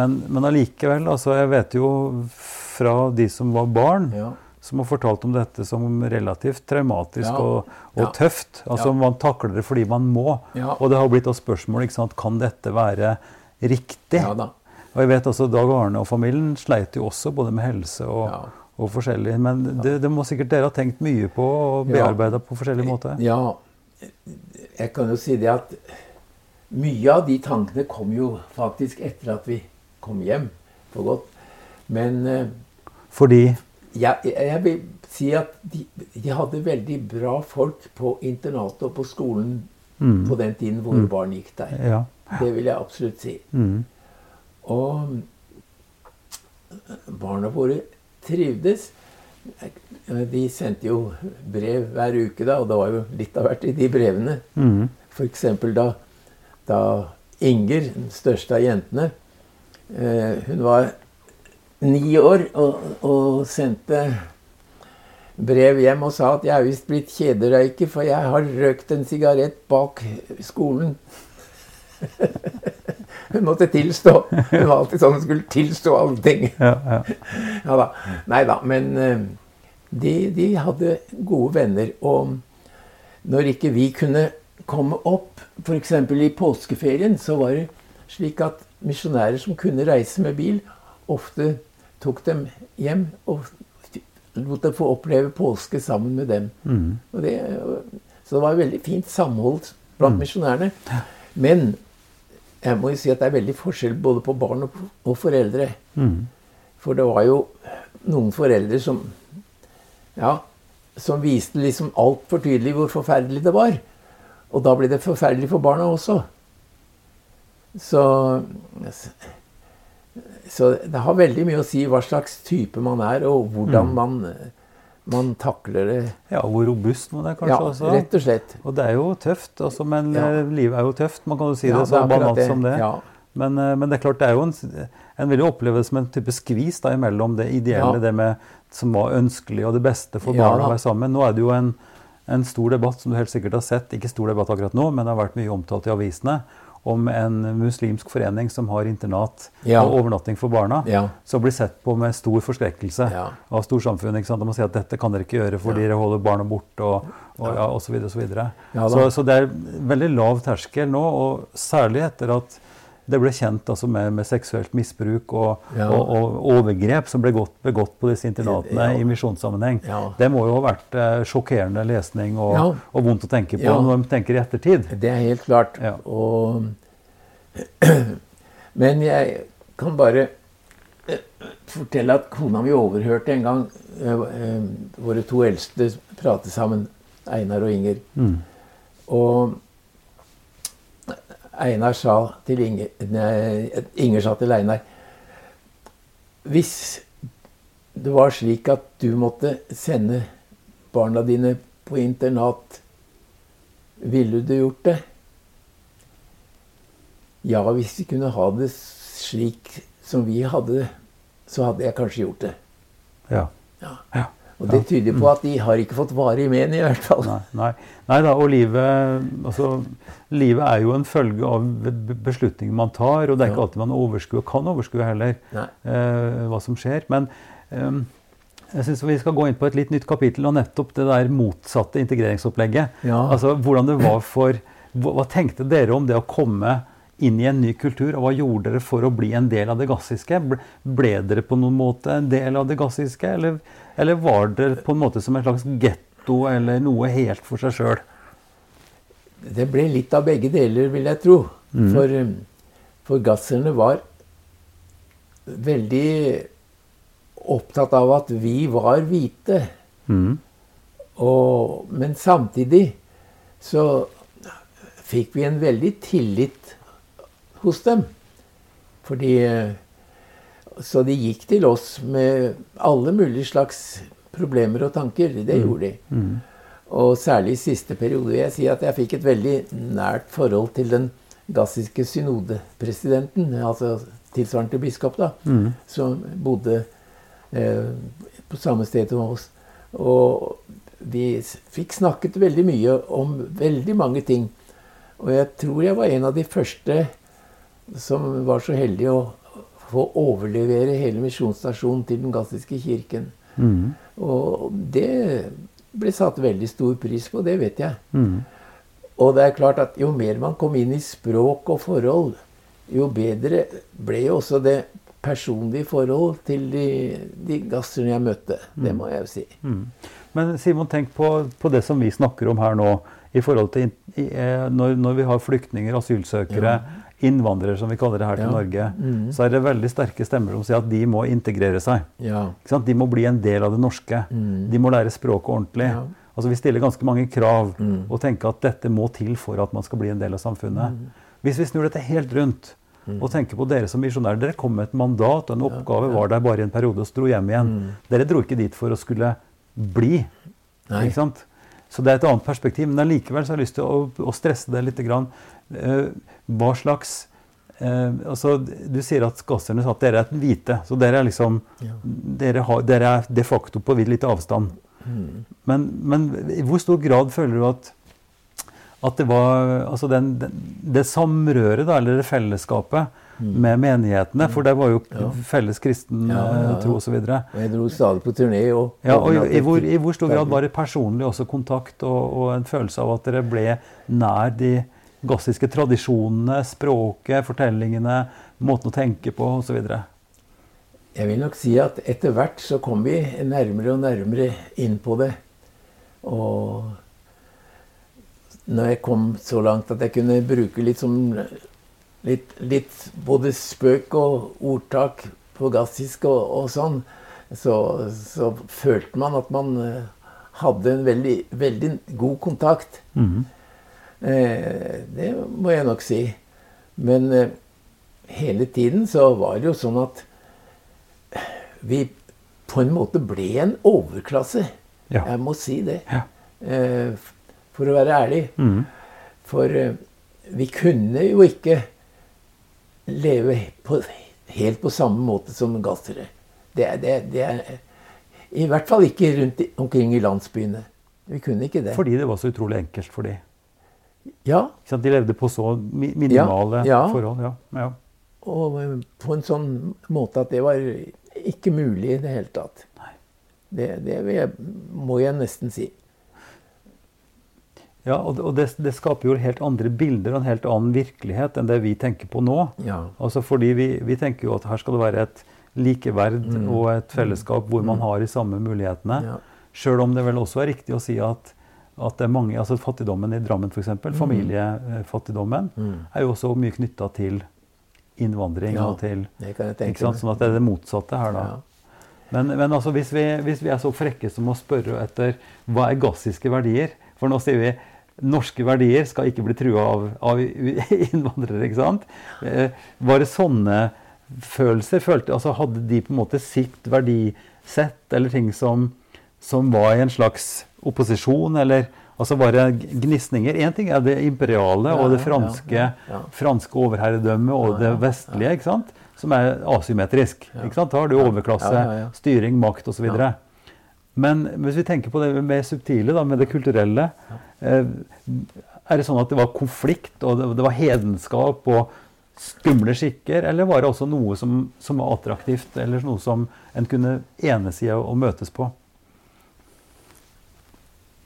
Men, men allikevel, altså, jeg vet jo fra de som var barn, ja. som har fortalt om dette som relativt traumatisk Ja. og, og Ja. tøft. Altså Ja. Man takler det fordi man må. Ja. Og det har blitt et spørsmål ikke sant? kan dette være riktig. ja. Og jeg vet også Dag Arne og familien sleit jo også både med helse og, Ja. og forskjellig. Men det, det må sikkert dere ha tenkt mye på og bearbeida på forskjellig måte. Ja, jeg kan jo si det at mye av de tankene kom jo faktisk etter at vi kom hjem for godt. Men eh, Fordi jeg, jeg vil si at de, de hadde veldig bra folk på internatet og på skolen Mm. på den tiden våre barn gikk der. Ja. Det vil jeg absolutt si. Mm. Og barna våre trivdes. De sendte jo brev hver uke, da, og det var jo litt av hvert i de brevene. Mm. F.eks. Da, da Inger, den største av jentene, eh, hun var ni år og, og sendte brev hjem og sa at 'jeg er visst blitt kjederøyker, for jeg har røkt en sigarett bak skolen'. hun måtte tilstå. Hun var alltid sånn hun skulle tilstå alle ting. Ja, ja. Da. Nei da, men eh, de, de hadde gode venner. Og når ikke vi kunne komme opp, f.eks. i påskeferien, så var det slik at misjonærer som kunne reise med bil, ofte tok dem hjem og lot dem få oppleve påske sammen med dem. Mm. Det, så det var veldig fint samhold blant misjonærene. Men jeg må jo si at det er veldig forskjell både på barn og, og foreldre. Mm. For det var jo noen foreldre som Ja, som viste liksom altfor tydelig hvor forferdelig det var. Og da ble det forferdelig for barna også. Så Så det har veldig mye å si hva slags type man er, og hvordan man, man takler det. ja, hvor robust man er kanskje Ja, også. rett og slett. Og det er jo tøft, altså, men Ja. eh, livet er jo tøft. Man kan jo si Ja, det så banalt som det. Ja. Men, eh, men det er klart, det er jo en, en vil jo oppleves som en type skvis da, imellom det ideelle, det med, som var ønskelig og det beste for barna å være sammen. Nå er det jo en, en stor debatt som du helt sikkert har sett, ikke stor debatt akkurat nå, men det har vært mye omtalt i avisene, om en muslimsk forening som har internat Ja. og overnatting for barna, Ja. som blir sett på med stor forskrekkelse Ja. av storsamfunnet. ikke sant? De må si at dette kan dere ikke gjøre fordi dere holder barna borte, og, og, ja, og så videre, og så videre. Så, så det er veldig lav terskel nå, og særlig etter at det ble kjent altså, med, med seksuelt misbruk og, Ja. og, og overgrep som ble gått, begått på disse internatene Ja. i misjonssammenheng. Ja. Det må jo ha vært eh, sjokkerende lesning og, og vondt å tenke på når de tenker i ettertid. Det er helt klart. Men jeg kan bare fortelle at kona mi overhørte en gang eh, eh, våre to eldste prate sammen, Einar og Inger. Mm. Og Einar sa til Inger, nei, Inger sa til Einar Hvis det var slik at du måtte sende barna dine på internat, ville du gjort det? Ja, hvis vi kunne ha det slik som vi hadde det, så hadde jeg kanskje gjort det. Ja. Ja. Ja. Og det tyder på at de har ikke fått varig men, i hvert fall. Nei, nei. nei da, og livet, altså, livet er jo en følge av be- beslutninger man tar, og det er ikke alltid man overskuer, kan overskue heller, eh, hva som skjer. Men eh, jeg syns vi skal gå inn på et litt nytt kapittel, og nettopp det der motsatte integreringsopplegget. Ja. Altså hvordan det var for hva, tenkte dere om det å komme inn i en ny kultur, og hva gjorde dere for å bli en del av det gassiske? Ble dere på noen måte en del av det gassiske, eller, eller var dere på en måte som en slags getto eller noe helt for seg sjøl? Det ble litt av begge deler, vil jeg tro. For, um, for gasserne var veldig opptatt av at vi var hvite. Mm. Og, men samtidig så fikk vi en veldig tillit hos dem. Fordi eh, Så de gikk til oss med alle mulige slags problemer og tanker. Det gjorde de. Og særlig i siste periode vil jeg si at jeg fikk et veldig nært forhold til den gassiske synodepresidenten, altså tilsvarende til biskop, da, som bodde eh, på samme sted som oss. Og vi fikk snakket veldig mye om veldig mange ting. Og jeg tror jeg var en av de første som var så heldig å få overlevere hele misjonsstasjonen til den gassiske kirken. Mm. Og det ble satt veldig stor pris på, det vet jeg. Mm. Og det er klart at jo mer man kom inn i språk og forhold, jo bedre ble jo også det personlige forhold til de, de gasserne jeg møtte. Det må jeg jo si. Mm. Men Simon, tenk på, på det som vi snakker om her nå. i forhold til i, eh, når, når vi har flyktninger, asylsøkere, innvandrere, som vi kaller det her til Ja. Norge, Mm. så er det veldig sterke stemmer som sier at de må integrere seg. Ja. Ikke sant? De må bli en del av det norske. Mm. De må lære språket ordentlig. Ja. Altså Vi stiller ganske mange krav Mm. og tenker at dette må til for at man skal bli en del av samfunnet. Mm. Hvis vi snur dette helt rundt og tenker på dere som misjonærer Dere kom med et mandat og en oppgave, var der bare i en periode og dro hjem igjen. Mm. Dere dro ikke dit for å skulle bli. Nei. Ikke sant? Så det er et annet perspektiv. Men allikevel har jeg lyst til å, å stresse det litt. Grann. Eh, hva slags eh, altså, Du sier at gasserne sa at dere er hvite. Så dere er liksom Ja. dere, har, dere er de facto på litt avstand. Mm. Men, men i hvor stor grad føler du at, at det var altså den, den, det samrøret, da, eller det fellesskapet med menighetene? For det var jo Mm. Ja. felles kristen Ja, ja, eh, tro osv. Jeg dro stadig på turné. Og Ja, og i, i, hvor, I hvor stor grad var det personlig også kontakt og, og en følelse av at dere ble nær de gassiske tradisjonene, språket, fortellingene, måten å tenke på osv.? Jeg vil nok si at etter hvert så kom vi nærmere og nærmere inn på det. Og når jeg kom så langt at jeg kunne bruke litt som litt, litt både spøk og ordtak på gassisk og, og sånn, så, så følte man at man eh, hadde en veldig, veldig god kontakt. Mm Eh, det må jeg nok si. Men eh, hele tiden så var det jo sånn at vi på en måte ble en overklasse. Ja. Jeg må si det. Ja. Eh, for å være ærlig. Mm. For eh, vi kunne jo ikke leve på, helt på samme måte som gassere. Det, det, det er I hvert fall ikke rundt omkring i landsbyene. Vi kunne ikke det. Fordi det var så utrolig enkelt for de. Ja? De levde på så minimale Ja, ja. forhold. Ja. Og eh, på en sånn måte at det var ikke mulig i det hele tatt. Det, det jeg, må jeg nesten si. Ja, og, det, det skaper jo helt andre bilder og en helt annen virkelighet enn det vi tenker på nå. Ja. Altså fordi vi, vi tenker jo at her skal det være et likeverd og et fellesskap hvor man har de samme mulighetene. Ja. Sjøl om det vel også er riktig å si at, at det er mange, altså fattigdommen i Drammen f.eks., familiefattigdommen, er jo også mye knytta til innvandring Ja, og til Det kan jeg tenke meg. Sånn at det er det motsatte her, da. Ja. Men, men altså hvis, vi, hvis vi er så frekke som å spørre etter hva er gassiske verdier For nå sier vi norske verdier skal ikke bli trua av, av innvandrere. ikke sant? Eh, var det sånne følelser? Følte, altså hadde de på en måte sitt verdisett eller ting som, som var i en slags opposisjon? Eller altså bare gnisninger? Én ting er det imperiale og det franske, franske overherredømmet og det vestlige. ikke sant? Som er asymmetrisk. ikke sant? Da har du overklasse, styring, makt osv. Men hvis vi tenker på det mer subtile, da, med det kulturelle eh, Er det sånn at det var konflikt, og det, var hedenskap og skumle skikker? Eller var det også noe som, som var attraktivt, eller noe som en kunne enes i og møtes på?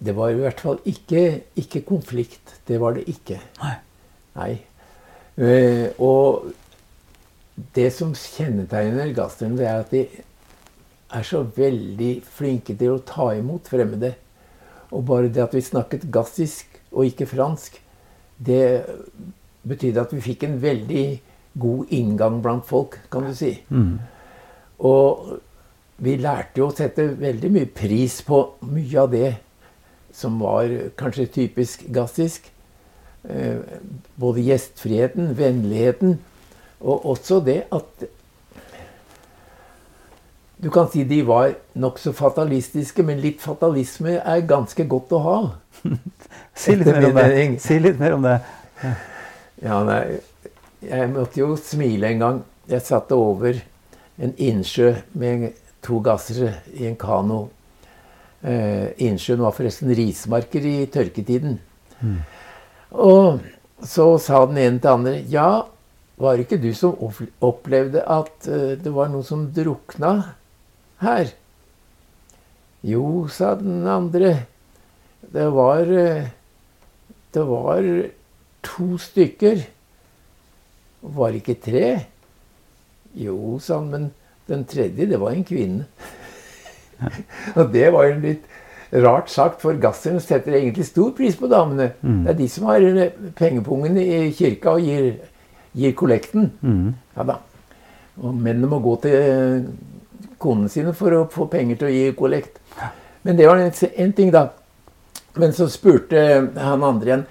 Det var i hvert fall ikke, ikke konflikt. Det var det ikke. Nei. Nei. Uh, og det som kjennetegner gasserne, det er at de er så veldig flinke til å ta imot fremmede. Og bare det at vi snakket gassisk og ikke fransk, det betydde at vi fikk en veldig god inngang blant folk, kan du si. Og vi lærte jo å sette veldig mye pris på mye av det som var kanskje typisk gassisk. Eh, både gjestfriheten, vennligheten, og også det at Du kan si de var nokså fatalistiske, men litt fatalisme er ganske godt å ha. Si litt, mer om det. si litt mer om det. Ja, nei, jeg måtte jo smile en gang. Jeg satte over en innsjø med to gassere i en kano. Eh, innsjøen var forresten rismarker i tørketiden. Og så sa den ene til den andre Ja, var det ikke du som opplevde at eh, det var noen som drukna her? Jo, sa den andre. Det var eh, Det var to stykker. Var det ikke tre? Jo, sa han, men den tredje, det var en kvinne. og det var jo litt rart sagt, for gasserne setter egentlig stor pris på damene. Det er de som har eh, pengepungen i kirka og gir, gir kollekten. Ja da. Og mennene må gå til eh, konene sine for å få penger til å gi kollekt. Men det var én en ting, da. Men så spurte han andre igjen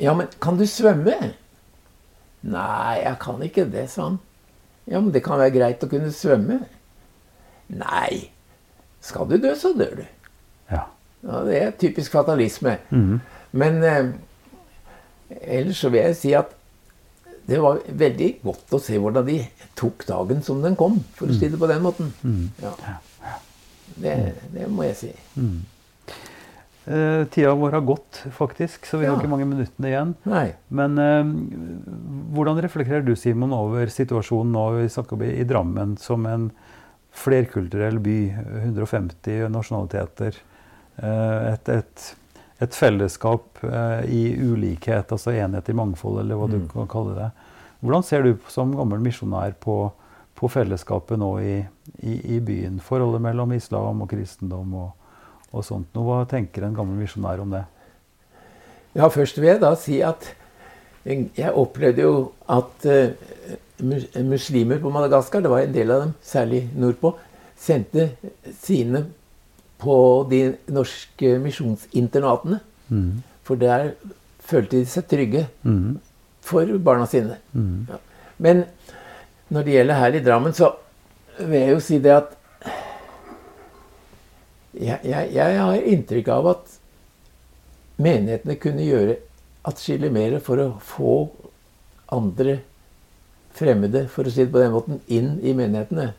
Ja, men kan du svømme? Nei, jeg kan ikke det, sa han. Ja, men det kan være greit å kunne svømme. Nei. Skal du dø, så dør du. Ja. Ja, det er typisk fatalisme. Men eh, ellers så vil jeg si at det var veldig godt å se hvordan de tok dagen som den kom, for å si det på den måten. Ja. Det, det må jeg si. Eh, tida vår har gått, faktisk, så vi har ikke mange minuttene igjen. Nei. Men eh, hvordan reflekterer du, Simon, over situasjonen nå vi snakker om i, i Drammen som en flerkulturell by? 150 nasjonaliteter. eh, et, et, et fellesskap eh, i ulikhet, altså enhet i mangfold, eller hva du kan kalle det. Hvordan ser du som gammel misjonær på, på fellesskapet nå i, i, i byen? Forholdet mellom islam og kristendom og, og sånt. Nå, Hva tenker en gammel misjonær om det? Ja, først vil jeg da si at jeg opplevde jo at eh, muslimer på Madagaskar, det var en del av dem, særlig nordpå, sendte sine på de norske misjonsinternatene. For der følte de seg trygge mm. for barna sine. Mm. Ja. Men når det gjelder her i Drammen, så vil jeg jo si det at jeg, jeg, jeg har inntrykk av at menighetene kunne gjøre atskillig mer for å få andre fremmede, for å si det på den måten, inn i menighetene.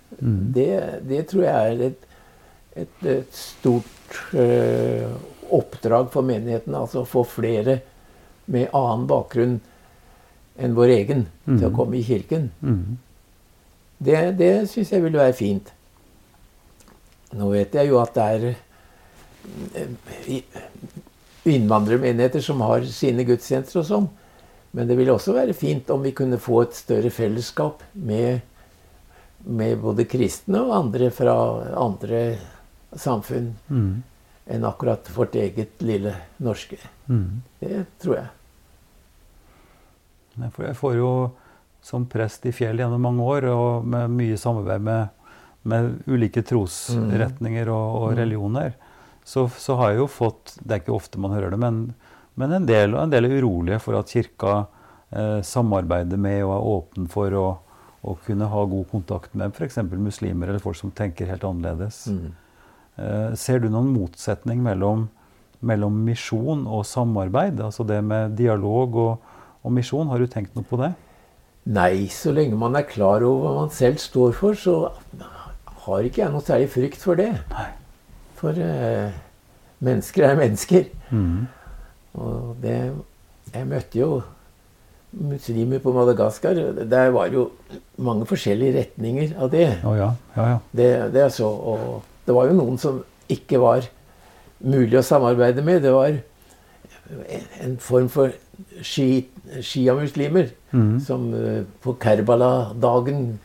Det, det tror jeg er et, et, et stort øh, oppdrag for menighetene. Altså å få flere med annen bakgrunn enn vår egen til å komme i kirken. Mm. Det, det syns jeg ville være fint. Nå vet jeg jo at det er eh, innvandrermenigheter som har sine gudstjenester og sånn. Men det ville også være fint om vi kunne få et større fellesskap med, med både kristne og andre fra andre samfunn mm. enn akkurat vårt eget lille norske. Mm. Det tror jeg. Jeg får jo som prest i Fjell gjennom mange år, og med mye samarbeid med, med ulike trosretninger og, og religioner, så, så har jeg jo fått Det er ikke ofte man hører det, men, men en, del, en del er urolige for at kirka eh, samarbeider med og er åpen for å, å kunne ha god kontakt med f.eks. muslimer eller folk som tenker helt annerledes. Eh, ser du noen motsetning mellom, mellom misjon og samarbeid? Altså det med dialog og, og misjon, har du tenkt noe på det? Nei, så lenge man er klar over hva man selv står for, så har ikke jeg noe særlig frykt for det. Nei. For eh, mennesker er mennesker. Mm. Og det Jeg møtte jo muslimer på Madagaskar. Der var jo mange forskjellige retninger av det. Oh, ja. Ja, ja. Det, det så, og det var jo noen som ikke var mulig å samarbeide med. Det var en form for shi- sjiamuslimer mm. som eh, på Kerbala-dagen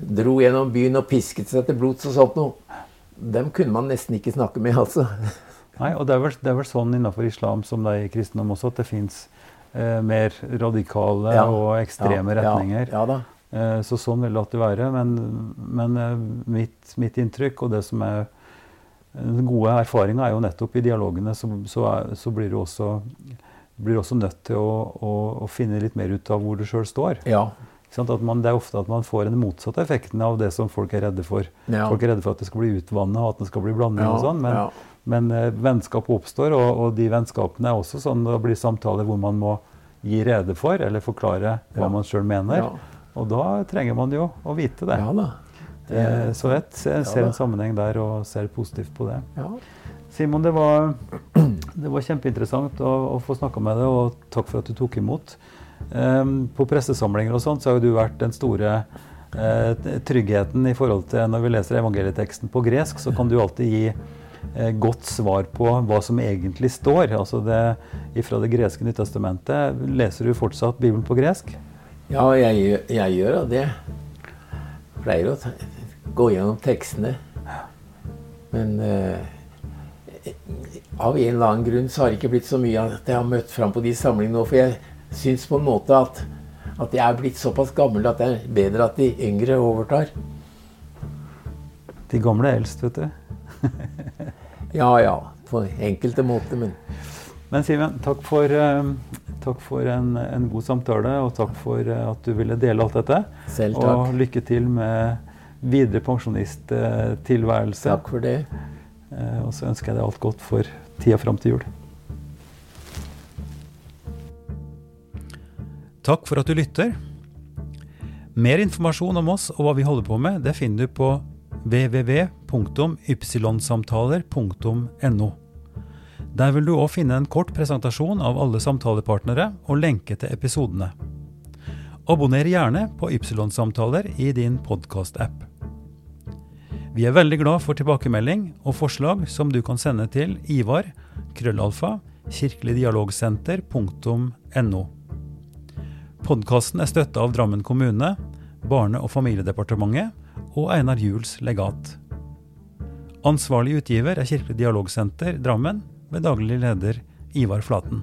dro gjennom byen og pisket seg til blods og sånt noe. Dem kunne man nesten ikke snakke med, altså. Nei, og det er, vel, det er vel sånn innenfor islam som det er i kristendom også, at det fins eh, mer radikale Ja. og ekstreme Ja, retninger. Ja. Eh, så sånn vil det alltid være. Men, men eh, mitt, mitt inntrykk, og det som er den gode erfaringa, er jo nettopp i dialogene, så, så, er, så blir du også, blir også nødt til å, å, å finne litt mer ut av hvor du sjøl står. Ja. Man, det er ofte at man får den motsatte effekten av det som folk er redde for. Ja. Folk er redde for at det skal bli utvanna og at det skal bli blanding Ja, og sånn. Men, ja. men eh, vennskap oppstår, og, og de vennskapene er også sånn det blir samtaler hvor man må gi rede for eller forklare hva man sjøl mener. Og da trenger man jo å vite det. Eh, Så jeg ser, en sammenheng der og ser positivt på det. Ja. Simon, det var, det var kjempeinteressant å, å få snakka med deg, og takk for at du tok imot. Em, på pressesamlinger og sånt så har jo du vært den store eh, tryggheten i forhold til når vi leser evangelieteksten på gresk, så kan du alltid gi eh, godt svar på hva som egentlig står. Altså det, Fra det greske Nyttestamentet, leser du fortsatt Bibelen på gresk? Ja, jeg, jeg gjør det. Pleier å gå gjennom tekstene. Men eh, av en eller annen grunn så har det ikke blitt så mye at jeg har møtt fram på de samlingene nå. For jeg syns på en måte at, at jeg er blitt såpass gammel at det er bedre at de yngre overtar. De gamle er eldst, vet du. Ja ja, på enkelte måter, men Men Simen, takk for, eh, takk for en, en god samtale, og takk for eh, at du ville dele alt dette. selv takk. Og lykke til med videre pensjonisttilværelse. Takk for det. Eh, Og så ønsker jeg deg alt godt for tida fram til jul. Takk for at du lytter. Mer informasjon om oss og hva vi holder på med, det finner du på www.ypsilonsamtaler.no. Der vil du òg finne en kort presentasjon av alle samtalepartnere og lenke til episodene. Abonner gjerne på Ypsilon-samtaler i din podkast-app. Vi er veldig glad for tilbakemelding og forslag som du kan sende til Ivar, krøllalfa, kirkeligdialogsenter.no. Podkasten er støtta av Drammen kommune, Barne- og familiedepartementet og Einar Juels legat. Ansvarlig utgiver er Kirkelig dialogsenter Drammen, ved daglig leder Ivar Flaten.